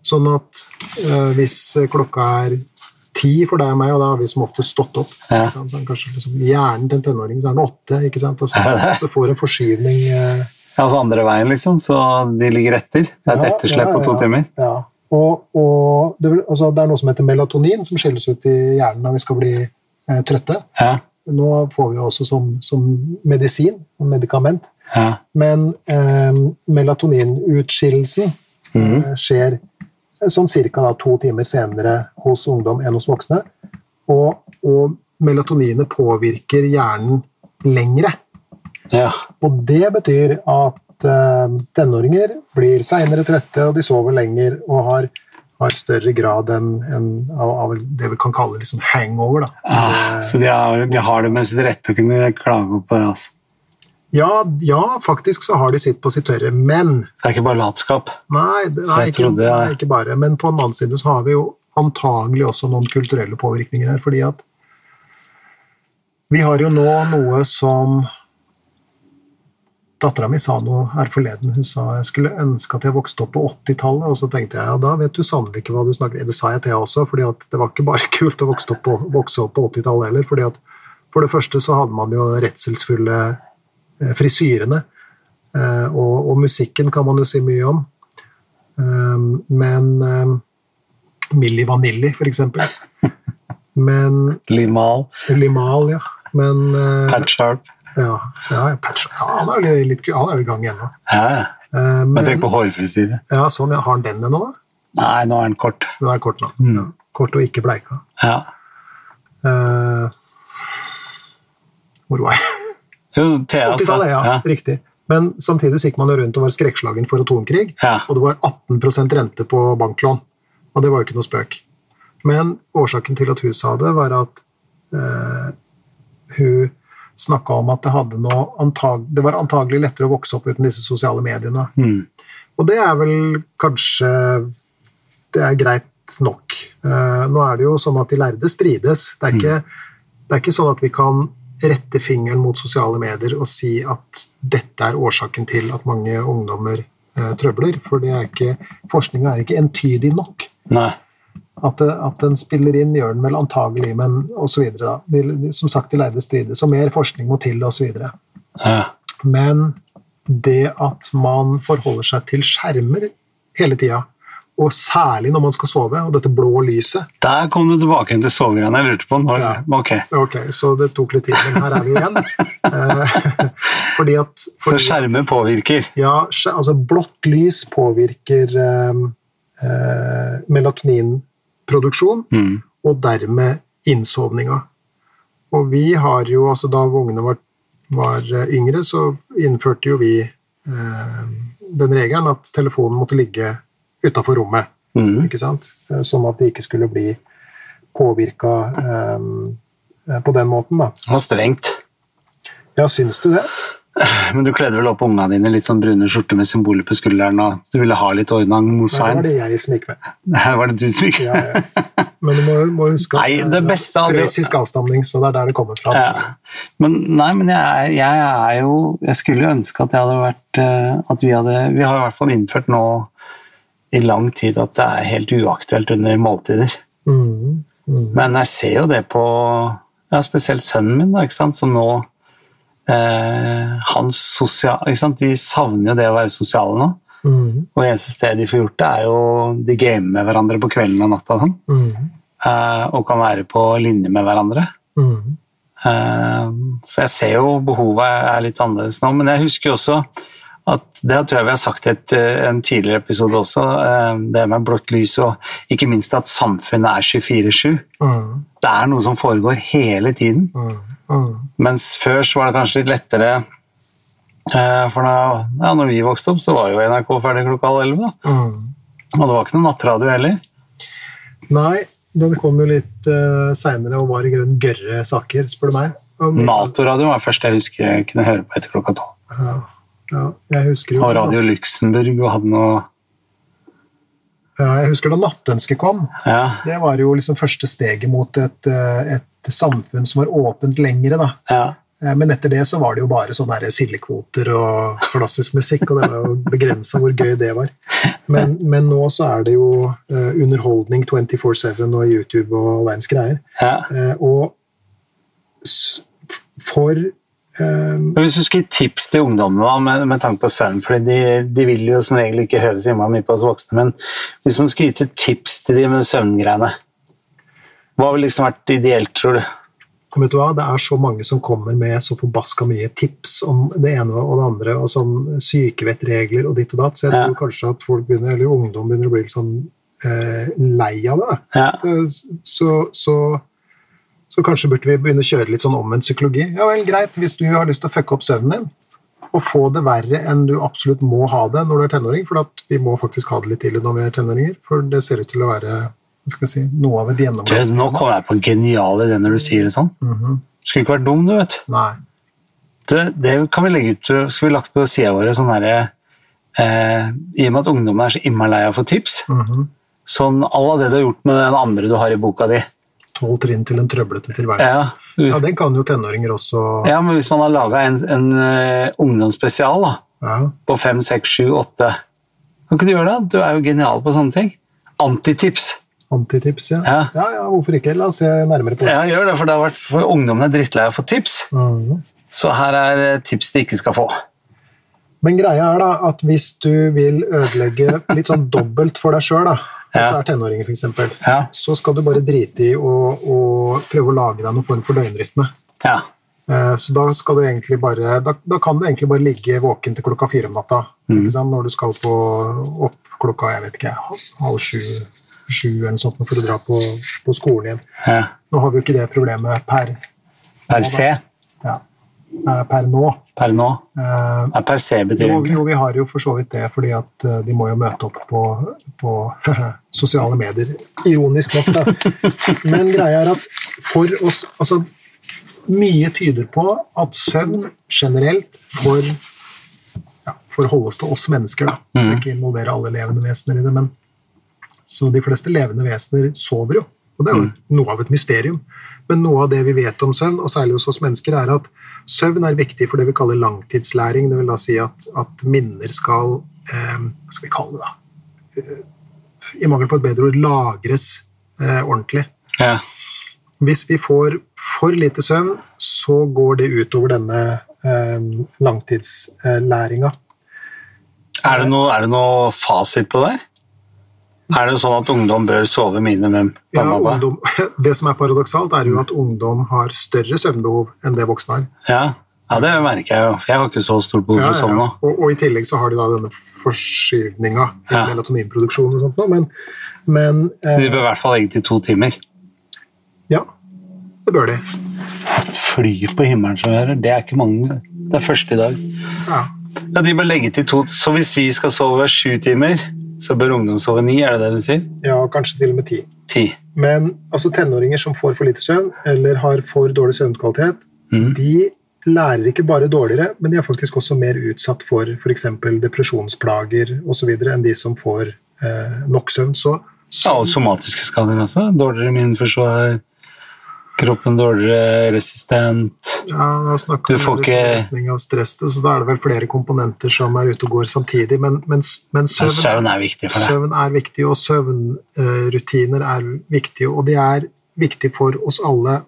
Sånn at eh, hvis klokka er ti for deg og meg, og da har vi som ofte stått opp Ja. kanskje liksom, Hjernen til en tenåring så er den åtte. ikke sant? Altså, Er det? får en forskyvning eh, Altså andre veien, liksom, så de ligger etter. Det er et Ja, etterslep på to timer. Ja. Og, og det, altså, det er noe som heter melatonin, som skilles ut i hjernen når vi skal bli eh, trøtte. Ja. Nå får vi også som, som medisin, som medikament. Ja. Men eh, melatoninutskillelsen mm. eh, skjer sånn cirka to timer senere hos ungdom enn hos voksne. Og, og melatoninet påvirker hjernen lengre. ja. Og det betyr at uh, tenåringer blir seinere trøtte, og de sover lenger og har, har større grad enn en, av, av det vi kan kalle liksom hangover. Da. det, så de har, de har det med sitt rette å kunne klage på det. Altså. Ja, ja, faktisk så har de sitt på sitt tørre, men det er ikke bare latskap. Nei, det, nei, ikke, det er ikke bare. Men på den annen side så har vi jo antagelig også noen kulturelle påvirkninger her. fordi at vi har jo nå noe som Dattera mi sa noe her forleden. Hun sa jeg skulle ønske at jeg vokste opp på 80-tallet. Og så tenkte jeg ja, da vet du sannelig ikke hva du snakker Det sa jeg til henne også, fordi at det var ikke bare kult å vokse opp på, på 80-tallet heller. fordi at For det første så hadde man jo redselsfulle frisyrene. Eh, og, og musikken kan man jo si mye om. Um, men Milli Vanilli, for eksempel. Men Limal, Limal, ja. Men Pat Sharp. ja, ja, Patch, ja, han er jo litt, han er jo i gang ennå. Ja, ja. Men men, tenk på hårfrisyre. ja, sånn, ja. Har han den ennå? da? Nei, nå er den kort. Den er kort nå. Mm. Kort og ikke bleika. Ja. Uh, hvor var jeg? Jo, Thea, altså. 80-tallet, ja, ja. Riktig. Men samtidig så gikk man jo rundt og var skrekkslagen for atomkrig, Ja. og det var 18% rente på banklån. Og det var jo ikke noe spøk. Men årsaken til at hun sa det, var at eh, hun snakka om at det, hadde noe antag det var antagelig lettere å vokse opp uten disse sosiale mediene. Mm. Og det er vel kanskje Det er greit nok. Eh, nå er det jo sånn at de lærde strides. Det er, ikke, det er ikke sånn at vi kan rette fingeren mot sosiale medier og si at dette er årsaken til at mange ungdommer eh, trøbler. For det er ikke, forskninga er ikke entydig nok. Nei. At, at den spiller inn, gjør den vel antagelig, men osv. Som sagt, de lærde strides, og mer forskning må til, osv. Ja. Men det at man forholder seg til skjermer hele tida, og særlig når man skal sove, og dette blå lyset Der kom du tilbake til sovegreiene jeg lurte på. Når, Ja. Ok, Ok, så det tok litt tid, men her er vi igjen. Eh, fordi at Så fordi, skjermer påvirker. Ja, altså blått lys påvirker eh, eh, melatoninproduksjon, Mm. og dermed innsovninga. Og vi har jo, altså da ungene var, var eh, yngre, så innførte jo vi eh, den regelen at telefonen måtte ligge utafor rommet. Mm. ikke sant? Eh, Sånn at de ikke skulle bli påvirka eh, på den måten, da. Det var strengt. Ja, syns du det? Men du kledde vel opp ungene dine litt sånn brune skjorter med symboler på skulderen, og du ville ha litt ordnang Nei, det var det jeg som gikk med. Nei, var det du som gikk Ja, ja. Men du må, må huske Nei, det beste jo- Prøyssisk avstamning, så det er der det kommer fra. Ja. Men nei, men jeg, jeg er jo Jeg skulle ønske at jeg hadde vært eh, At vi hadde Vi har i hvert fall innført nå i lang tid at det er helt uaktuelt under måltider. Mm, mm. Men jeg ser jo det på ja, spesielt sønnen min, da, ikke sant? som nå eh, hans sosial, ikke sant? De savner jo det å være sosiale nå. Mm, Og eneste sted de får gjort det, er jo de gamer med hverandre på kvelden og natta. Sånn. mm, Eh, og kan være på linje med hverandre. mm. Eh, Så jeg ser jo behovet er litt annerledes nå, men jeg husker jo også at det tror jeg vi har sagt i eh, en tidligere episode også, eh, det med blått lys og ikke minst at samfunnet er 24-7. Mm, Det er noe som foregår hele tiden. mm, mm. Mens før så var det kanskje litt lettere eh, For da ja, når vi vokste opp, så var jo NRK ferdig klokka halv elleve. Mm. Og det var ikke noe nattradio heller. Nei, den kom jo litt uh, seinere og var i grunnen gørre saker, spør du meg. Nato-radio var det første jeg husker jeg kunne høre på etter klokka tolv. Ja, jeg husker jo Og Radio Luxembourg og hadde noe ja, jeg husker da Nattønsket kom. Ja, Det var jo liksom første steget mot et, eh, et samfunn som var åpent lengre. da. ja. Eh, Men etter det så var det jo bare sånne sildekvoter og klassisk musikk, og det var jo begrensa hvor gøy det var. Men, men nå så er det jo eh, underholdning 24-7 og YouTube og all verdens greier. ja. Og for Hvis du skulle tips til ungdommene med, med tanke på søvn, for de, de vil jo som regel ikke høre så mye på oss voksne, men hvis man skulle gitt et tips til de med søvngreiene, hva ville liksom vært ideelt, tror du? vet du hva, Det er så mange som kommer med så forbaska mye tips om det ene og det andre, og sånn sykevettregler og ditt og datt, så jeg Ja. tror kanskje at folk begynner, eller ungdom begynner å bli litt sånn eh, lei av det. Ja, så, så, så kanskje burde vi begynne å kjøre litt sånn omvendt psykologi. Ja vel, greit, hvis du har lyst til å fucke opp søvnen din, og få det verre enn du absolutt må ha det når du er tenåring, for at vi må faktisk ha det litt tidlig når vi er tenåringer, for det ser ut til å være skal si, noe av et gjennomgang. nå kommer jeg på en genial idé når du sier det sånn. Mhm. Skulle ikke vært dum, du, vet. Nei. Du, det kan vi legge ut, skal vi lagt på sida våre sånn herre eh, I og med at ungdommen er så innmari lei av å få tips, Mhm. sånn à la det du har gjort med den andre du har i boka di. Tolv trinn til en trøblete tilværelse. Ja, Ja, den kan jo tenåringer også ja men hvis man har laga en, en uh, ungdomsspesial, da, ja. på fem, seks, sju, åtte. Kan ikke du gjøre det? Du er jo genial på sånne ting. Antitips. Antitips, ja. Ja. ja. Ja, hvorfor ikke? La oss se nærmere på det. Ja, gjør det, for, det har vært, for ungdommen er drittlei av å få tips. Mm. Så her er eh, tips de ikke skal få. Men greia er da at hvis du vil ødelegge litt sånn dobbelt for deg sjøl, hvis Ja. du er tenåring f.eks., Ja. så skal du bare drite i å, å prøve å lage deg noen form for døgnrytme. ja. Eh, Så da, skal du bare, da, da kan du egentlig bare ligge våken til klokka fire om natta. Mm. Når du skal på, opp klokka jeg vet ikke, halv sju, sju eller noe sånt for å dra på, på skolen igjen. ja. Nå har vi jo ikke det problemet per Per se. Eh, per nå. per nå? Eh, per se betyr jo, jo, vi har jo for så vidt det, fordi at eh, de må jo møte opp på, på sosiale medier. Ironisk nok, da. Men greia er at for oss Altså, mye tyder på at søvn generelt for ja, For å holde oss til oss mennesker, da. Mm. Ikke involvere alle levende vesener i det, men Så de fleste levende vesener sover jo. Og det er jo noe av et mysterium. Men noe av det vi vet om søvn, og særlig hos oss mennesker, er at søvn er viktig for det vi kaller langtidslæring. Det vil da si at, at minner skal eh, Hva skal vi kalle det, da? Eh, I mangel på et bedre ord lagres eh, ordentlig. Ja. Hvis vi får for lite søvn, så går det utover denne eh, langtidslæringa. Er, det noe, er det noe fasit på det? Er det sånn at ungdom bør sove minimum? Ja, ungdom, det som er paradoksalt, er jo at ungdom har større søvnbehov enn det voksne har. Ja. ja, det merker jeg jo. Jeg har ikke så stort behov for sånn ja. nå. Og, og i tillegg så har de da denne forskyvninga i melatoninproduksjon og sånt noe, men, men Så de eh, bør i hvert fall legge til to timer. ja, det bør de. Fly på himmelen som hører, det er ikke mange. Det er første i dag. Ja. Ja, de bør legge til to, Så hvis vi skal sove sju timer, så bør ungdom sove ni, er det det du sier? ja, kanskje til og med ti. Ti. Men altså, tenåringer som får for lite søvn, eller har for dårlig søvnkvalitet, mm. de lærer ikke bare dårligere, men de er faktisk også mer utsatt for f.eks. depresjonsplager osv. enn de som får eh, nok søvn. Så Ja, og somatiske skader også. Dårligere immunforsvar, kroppen dårligere resistent. Ja, snakker Du får ikke- av stress, så da er det vel flere komponenter som er ute og går samtidig. Men, men, men Men søvn, søvn er viktig for deg. søvn er viktig, og søvnrutiner er viktige. Og de er viktige for oss alle,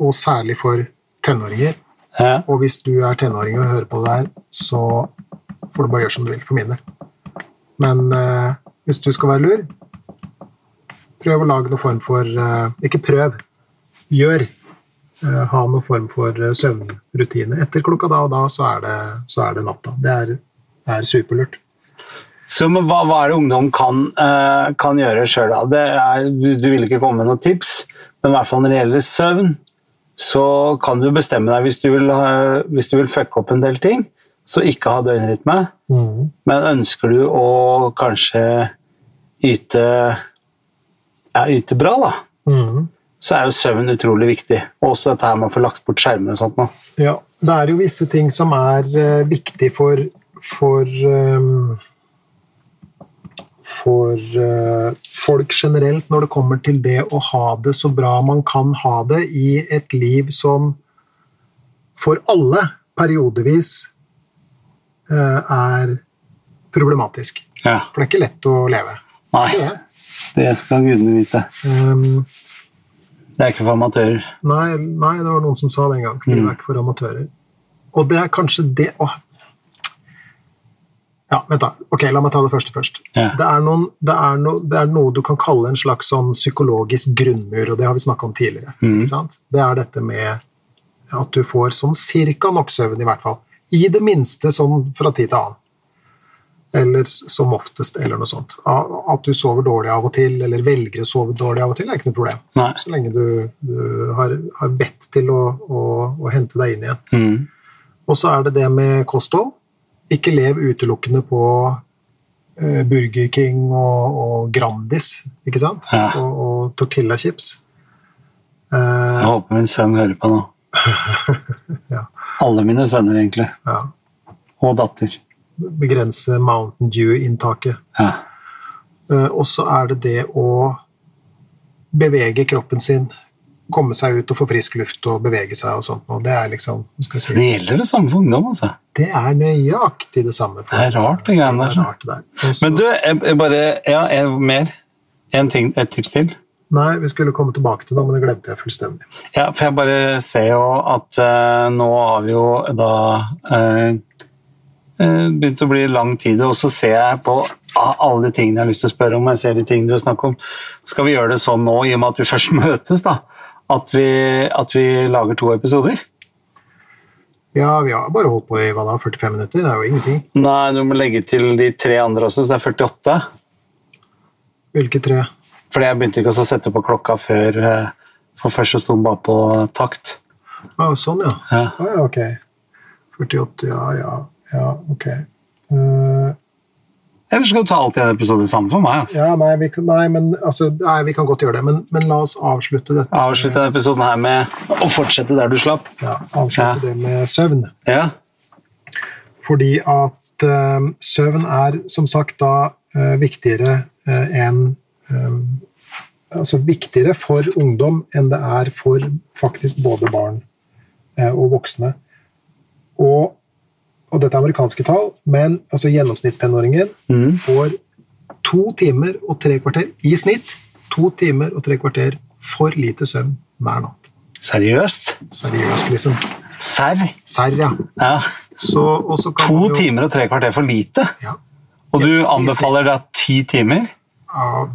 og særlig for tenåringer. Ja. Og hvis du er tenåring og hører på det her, så får du bare gjøre som du vil, for min del. Men eh, hvis du skal være lur, prøv å lage noen form for eh, Ikke prøv, gjør. Eh, ha noen form for eh, søvnrutine. Etter klokka da og da, så er det, så er det natta. Det er, er superlurt. Så hva, hva er det ungdom kan, eh, kan gjøre sjøl, du, du vil ikke komme med noen tips, men i hvert fall når det gjelder søvn, så kan du bestemme deg hvis du vil, hvis du vil fucke opp en del ting, så ikke ha døgnrytme. Men ønsker du å kanskje yte, ja, yte bra, da, Mhm. Så er jo søvn utrolig viktig. Og også dette her med å få lagt bort skjermer og sånt nå. Ja, det er jo visse ting som er uh, viktig for for um, for uh, folk generelt når det kommer til det å ha det så bra man kan ha det i et liv som for alle periodevis uh, er problematisk. Ja. For det er ikke lett å leve. Nei, Det det skal gudene vite. Ehm, Det er ikke for amatører. Nei, nei, det var noen som sa det en gang. Livet er ikke for amatører. Og det er kanskje det åh. Ja, vent da. Ok, La meg ta det første først. Ja. Det, er noen, det, er no, det er noe du kan kalle en slags sånn psykologisk grunnmur, og det har vi snakka om tidligere. Sant? Det er dette med at du får sånn cirka nok søvn, i hvert fall. I det minste sånn fra tid til annen. Eller som oftest, eller noe sånt. At du sover dårlig av og til, eller velger å sove dårlig av og til, er ikke noe problem. Nei. Så lenge du, du har, har vett til å, å, å hente deg inn igjen. Mm. Og så er det det med kosthold. Ikke lev utelukkende på eh, Burger King og, og Grandis, ikke sant? Ja. Og, og tortillachips. Eh, Jeg håper min sønn hører på nå. Ja. Alle mine sønner, egentlig. ja. Og datter. Begrense Mountain Dew-inntaket. Ja. Eh, og så er det det å bevege kroppen sin. Komme seg ut og få frisk luft og bevege seg og sånt. Og det er liksom Så si, det gjelder det samme for ungdom, altså. Det er nøyaktig det samme. for- Det er rart, det greiene der, Det er rart, det der. Og Men du, jeg, jeg bare Ja, en, mer. En ting, et tips til. Nei, vi skulle komme tilbake til det, men det glemte jeg fullstendig. Ja, for jeg bare ser jo at uh, nå har vi jo da eh, begynt å bli lang tid, og så ser jeg på alle de tingene jeg har lyst til å spørre om, jeg ser de tingene du snakker om. Skal vi gjøre det sånn nå, i og med at vi først møtes, da, at vi, at vi lager to episoder? Ja, vi har bare holdt på i hva da, 45 minutter, det er jo ingenting. Nei, du må legge til de tre andre også, så det er 48. Hvilke tre? Fordi jeg begynte ikke å sette på klokka før, eh, for først så sto den bare på takt. Å, sånn, ja. Ja. Ah. Ok. 48, ja, ja, ja, ok. Uh, Eller skal du ta alt i en episode sammen for meg? Altså. ja, nei, vi kan, nei, men altså, nei, vi kan godt gjøre det, men, men la oss avslutte dette. Avslutte denne episoden her med å fortsette der du slapp. Ja, avslutte Ja. det med søvn. Ja, Fordi at uh, søvn er som sagt da uh, viktigere enn Altså viktigere for ungdom enn det er for faktisk både barn eh, og voksne. Og, og dette er amerikanske tall, men altså gjennomsnittstenåringen mm. får to timer og tre kvarter i snitt. To timer og tre kvarter for lite søvn hver natt. seriøst? Seriøst, liksom. Serr? Serr, ja. Ja. Så, og så kan To jo- timer og tre kvarter for lite? Ja. Og du anbefaler da ti timer? Ja,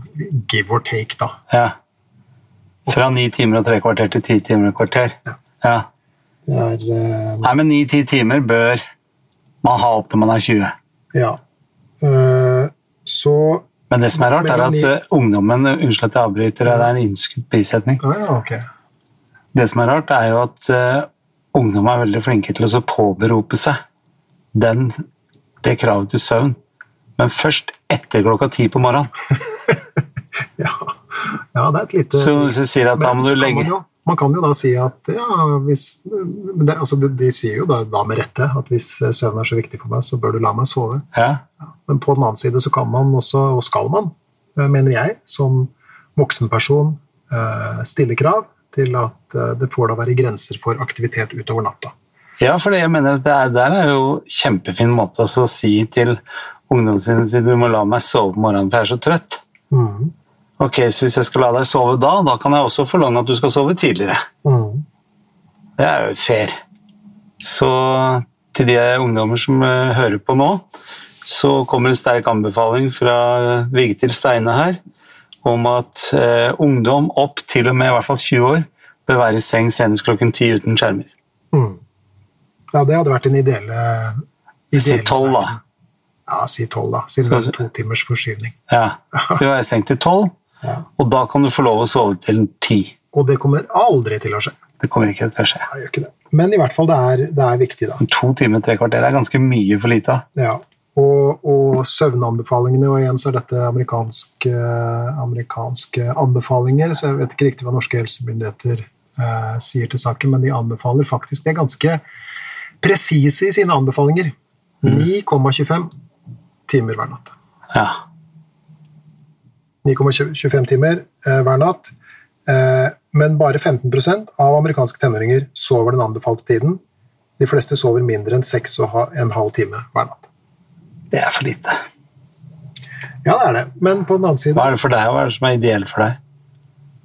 give or take, da. Ja. Fra ni timer og tre kvarter til ti timer og kvarter? Ja. ja. Er eh, Nei, men ni-ti timer bør man har opp til man er 20. Ja. Uh, så Men det som er rart, er at eh, ungdommen Unnskyld at jeg avbryter, det er en innskutt prissetning. Ja, ok. Det som er rart, er jo at uh, ungdom er veldig flinke til å påberope seg den, det kravet til søvn, men først etter klokka ti på morgenen. Ja. ja, det er et lite Så hvis du sier at da må du legge man, kan jo da si at ja, hvis men det, altså de, de sier jo da, da med rette at hvis eh, søvn er så viktig for meg, så bør du la meg sove. Ja, Men på den annen side så kan man også, og skal man, eh, mener jeg, som voksenperson person, stille krav til at eh, det får da være grenser for aktivitet utover natta. ja for jeg mener at det er, der er jo kjempefin måte å si til ungdommen sin at du må la meg sove på morgenen, for jeg er så trøtt. Mm. Ok, så hvis jeg skal la deg sove da, da kan jeg også forlange at du skal sove tidligere. Mm. Det er jo fair. Så til de ungdommer som eh, hører på nå, så kommer en sterk anbefaling fra eh, Vigtil Steine her om at eh, ungdom opp til og med i hvert fall 20 år bør være i seng senest klokken 10 uten skjermer. Mm. Ja, det hadde vært en ideelle, Si ideelle 12, da. Ja, si tolv, da. Siden det er to timers forskyvning. Ja. Så vi var i seng til 12, Ja. og da kan du få lov å sove til 10. Og det kommer aldri til å skje. Det kommer ikke til å skje. Nei, ikke det. Men i hvert fall, det er, det er viktig, da. To timer, tre kvarter er ganske mye for lite. Ja. Og, og søvnanbefalingene, og igjen så er dette amerikanske, amerikanske anbefalinger, så jeg vet ikke riktig hva norske helsemyndigheter eh, sier til saken, men de anbefaler faktisk Det er ganske presise i sine anbefalinger. 9,25 timer hver natt. Ja. 9,25 timer eh, hver natt. Eh, men bare 15% av amerikanske tenåringer sover den anbefalte tiden. De fleste sover mindre enn 6,5 time hver natt. Det er for lite. Ja, det er det. Men på den annen side Hva er det for deg, hva er det som er ideelt for deg?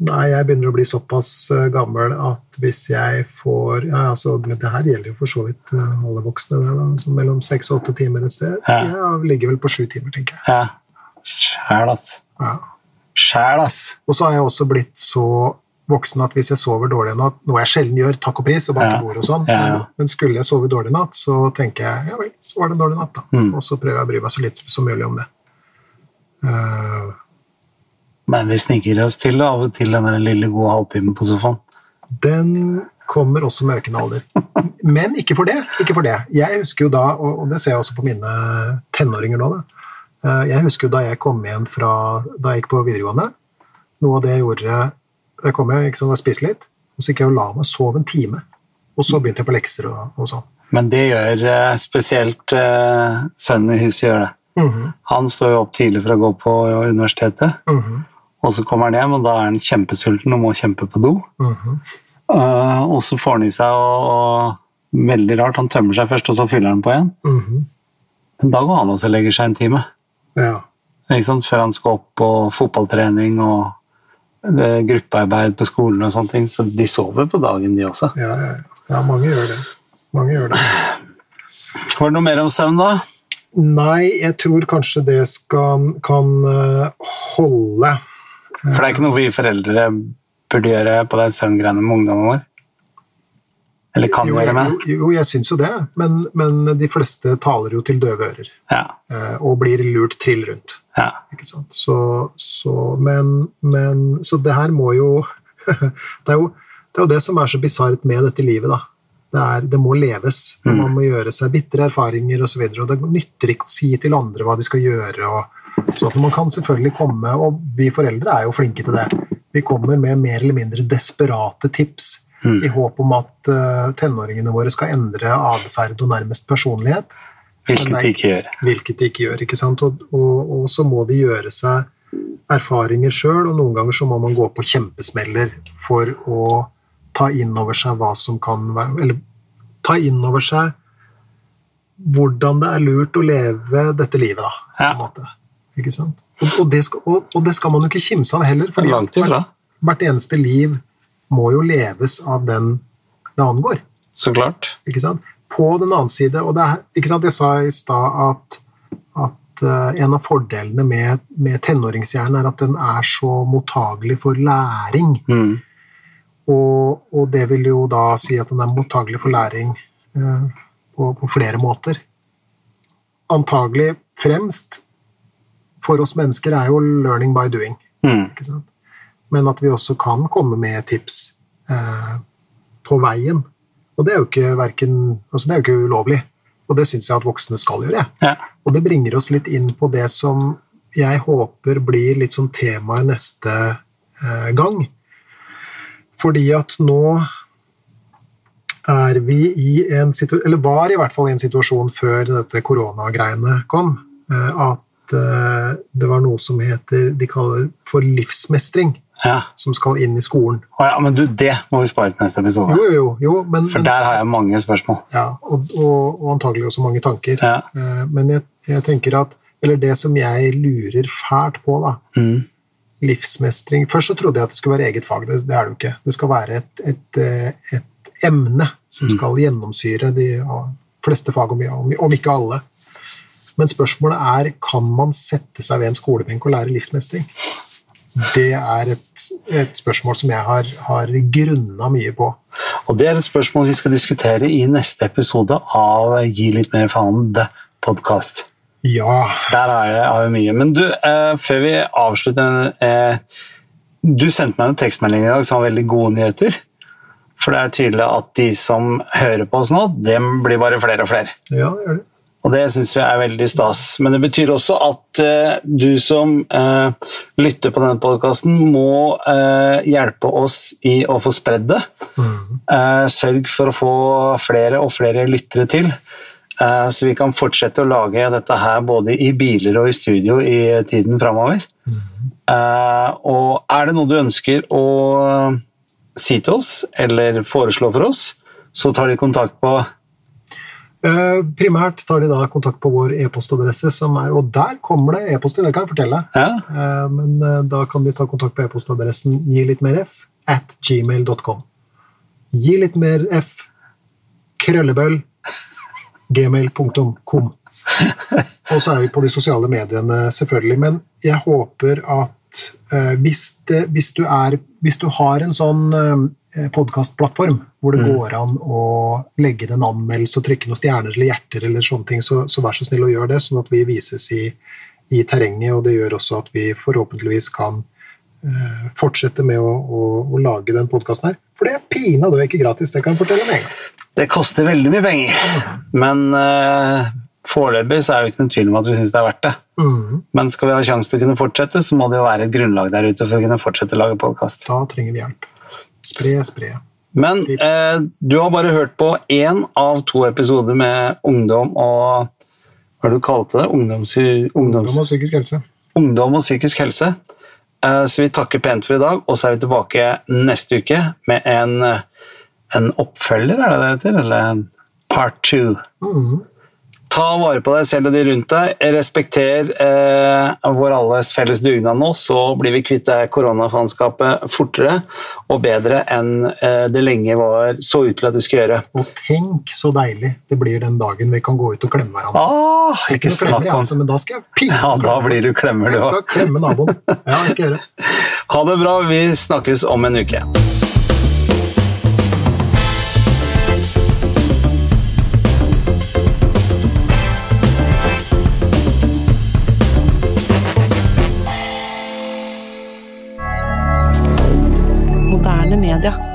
Nei, jeg begynner å bli såpass eh, gammel at hvis jeg får ja, altså, Det her gjelder jo for så vidt alle voksne. Der, da, så mellom seks og åtte timer et sted. Ja. Jeg ligger vel på sju timer, tenker jeg. Ja. Sjæl, ass. Ja. Sjæl, ass. Og så har jeg også blitt så voksen at hvis jeg sover dårlig en natt, noe jeg sjelden gjør, takk og pris, og banker Ja. bord og sånn, Ja, ja. men, skulle jeg sove dårlig natt, så tenker jeg ja vel, så var det en dårlig natt, da. Mm. Og så prøver jeg å bry meg så litt som mulig om det. Uh, Men vi sniker oss til av og til den lille gode halvtimen på sofaen. den kommer også med økende alder. Men ikke for det. ikke for det. Jeg husker jo da, og det ser jeg også på mine tenåringer nå, da. Eh, jeg husker da jeg kom hjem fra da jeg gikk på videregående. Noe av det jeg gjorde Da kom jeg ikke sant, og spiste litt, og så gikk jeg og la meg sove en time. Og så begynte jeg på lekser og, og sånn. Men det gjør eh, spesielt eh, sønnen i huset gjør det. Mhm, Han står jo opp tidlig for å gå på universitetet, mhm, og så kommer han hjem, og da er han kjempesulten og må kjempe på do. Mm -hmm. uh, og så får han i seg og, og Veldig rart, han tømmer seg først, og så fyller han på igjen. Mhm. Men da går han også og legger seg en time. Ja. Før han skal opp på fotballtrening og eh, gruppearbeid på skolen og sånne ting. Så de sover på dagen, de også. Ja, ja, ja. mange gjør det. Mange gjør det. Var det noe mer om søvn, da? Nei, jeg tror kanskje det skal, kan eh, holde. For det er ikke noe vi foreldre burde gjøre på de søvngreiene med ungdommen vår? Eller kan Jo, gjøre med? jo, jo, jeg syns jo det, men, men de fleste taler jo til døve ører. Ja. eh, Og blir lurt trill rundt. ja. Ikke sant? Så, så, men, men Så det her må jo det, er jo det er jo det som er så bisart med dette livet, da. Det, er, det må leves. Mm. Man må gjøre seg bitre erfaringer osv. Og, så og det nytter ikke å si til andre hva de skal gjøre. Og, så at man kan selvfølgelig komme, og vi foreldre er jo flinke til det. Vi kommer med mer eller mindre desperate tips i håp om at uh, tenåringene våre skal endre atferd og nærmest personlighet. Hvilket de ikke gjør. Hvilket de ikke gjør, ikke sant? Og, og, og så må de gjøre seg erfaringer sjøl, og noen ganger så må man gå på kjempesmeller for å ta inn over seg hva som kan være Eller ta inn over seg hvordan det er lurt å leve dette livet, da. på en måte. Ikke sant? Og, og, det skal, og, og, det skal, man jo ikke kimse av heller. fordi hvert, hvert eneste liv må jo leves av den det angår. Så klart. Ikke sant? På den annen side og det er, ikke sant, Jeg sa i stad at, at uh, en av fordelene med, med tenåringshjernen er at den er så mottagelig for læring. Mm. Og, og, det vil jo da si at den er mottagelig for læring uh, på, på, flere måter. Antagelig fremst for oss mennesker er jo 'learning by doing'. Mm. Men at vi også kan komme med tips eh, på veien. Og det er jo ikke, verken, altså det er jo ikke ulovlig. Og det syns jeg at voksne skal gjøre. Ja. Og det bringer oss litt inn på det som jeg håper blir litt sånn tema i neste eh, gang. Fordi at nå er vi i en situasjon Eller var i hvert fall i en situasjon før dette koronagreiene kom, eh, at eh, det var noe som heter De kaller for livsmestring. Ja. Som skal inn i skolen. Å ja, men du, Det må vi spare til neste episode. Jo, jo, jo, men, For der har jeg mange spørsmål. Ja, og, og, og antagelig også mange tanker. Ja. Eh, men jeg, jeg, tenker at Eller det som jeg lurer fælt på, da. Mm. Livsmestring Først så trodde jeg at det skulle være eget fag. Det, det er det jo ikke. Det skal være et, et, et emne som Mm. skal gjennomsyre de fleste fag, om, om ikke alle. Men spørsmålet er kan man sette seg ved en skolebenk og lære livsmestring. Det er et, et spørsmål som jeg har, har grunna mye på. Og det er et spørsmål vi skal diskutere i neste episode av Gi litt mer faen podkast. Ja. Der har jeg, har jeg mye. Men du, eh, før vi avslutter eh, Du sendte meg en tekstmelding i dag som var veldig gode nyheter. For det er tydelig at de som hører på oss nå, dem blir bare flere og flere. Ja, det gjør det. Og det syns vi er veldig stas. Men det betyr også at uh, du som uh, lytter på denne podkasten, må uh, hjelpe oss i å få spredd det. Mm. Sørg for å få flere og flere lyttere til. så vi kan fortsette å lage dette her både i biler og i studio i tiden framover. Eh, og er det noe du ønsker å si til oss eller foreslå for oss, så tar de kontakt på primært tar de da kontakt på vår e-postadresse, som er Og der kommer det e-poster, det kan jeg fortelle. ja, Eh, Men eh, da kan de ta kontakt på e-postadressen gi litt mer f at gmail.com. Gi litt mer f krøllebøll gmail.com. Og så er vi på de sosiale mediene, selvfølgelig. Men jeg håper at eh, hvis, det, hvis, du er, hvis du har en sånn uh, podkastplattform hvor det går an å legge inn en anmeldelse og trykke noen stjerner eller hjerter, eller sånne ting, så, så vær så snill å gjøre det, sånn at vi vises i, i terrenget. Og det gjør også at vi forhåpentligvis kan uh, fortsette med å, å, å lage den podkasten her. For det er pinadø ikke gratis, det kan jeg fortelle med en gang. Det koster veldig mye penger, men uh, foreløpig så er det ikke noen tvil om at vi syns det er verdt det. Mm. Men skal vi ha sjanse til å kunne fortsette, så må det jo være et grunnlag der ute for å kunne fortsette å lage podkast. Da trenger vi hjelp. Spre, spre. Men eh, du har bare hørt på én av to episoder med ungdom og Hva er det du kalte det? Ungdoms, ungdoms, Ungdom og psykisk helse. ungdom og psykisk helse. Eh, Så vi takker pent for i dag, og så er vi tilbake neste uke med en, en oppfølger, er det det heter? Eller part two. Mhm. Ta vare på deg selv og de rundt deg. Respekter eh, vår alles felles dugnad nå, så blir vi kvitt det koronafanskapet fortere og bedre enn eh, det lenge var så ut til at du skulle gjøre. Og tenk så deilig det blir den dagen vi kan gå ut og klemme hverandre. Ah, ikke snakk om altså, men da skal jeg pine Ja, da blir du klemmer, du Jeg skal klemme naboen. Ja, jeg skal gjøre det. Ha det bra. Vi snakkes om en uke. milliardaire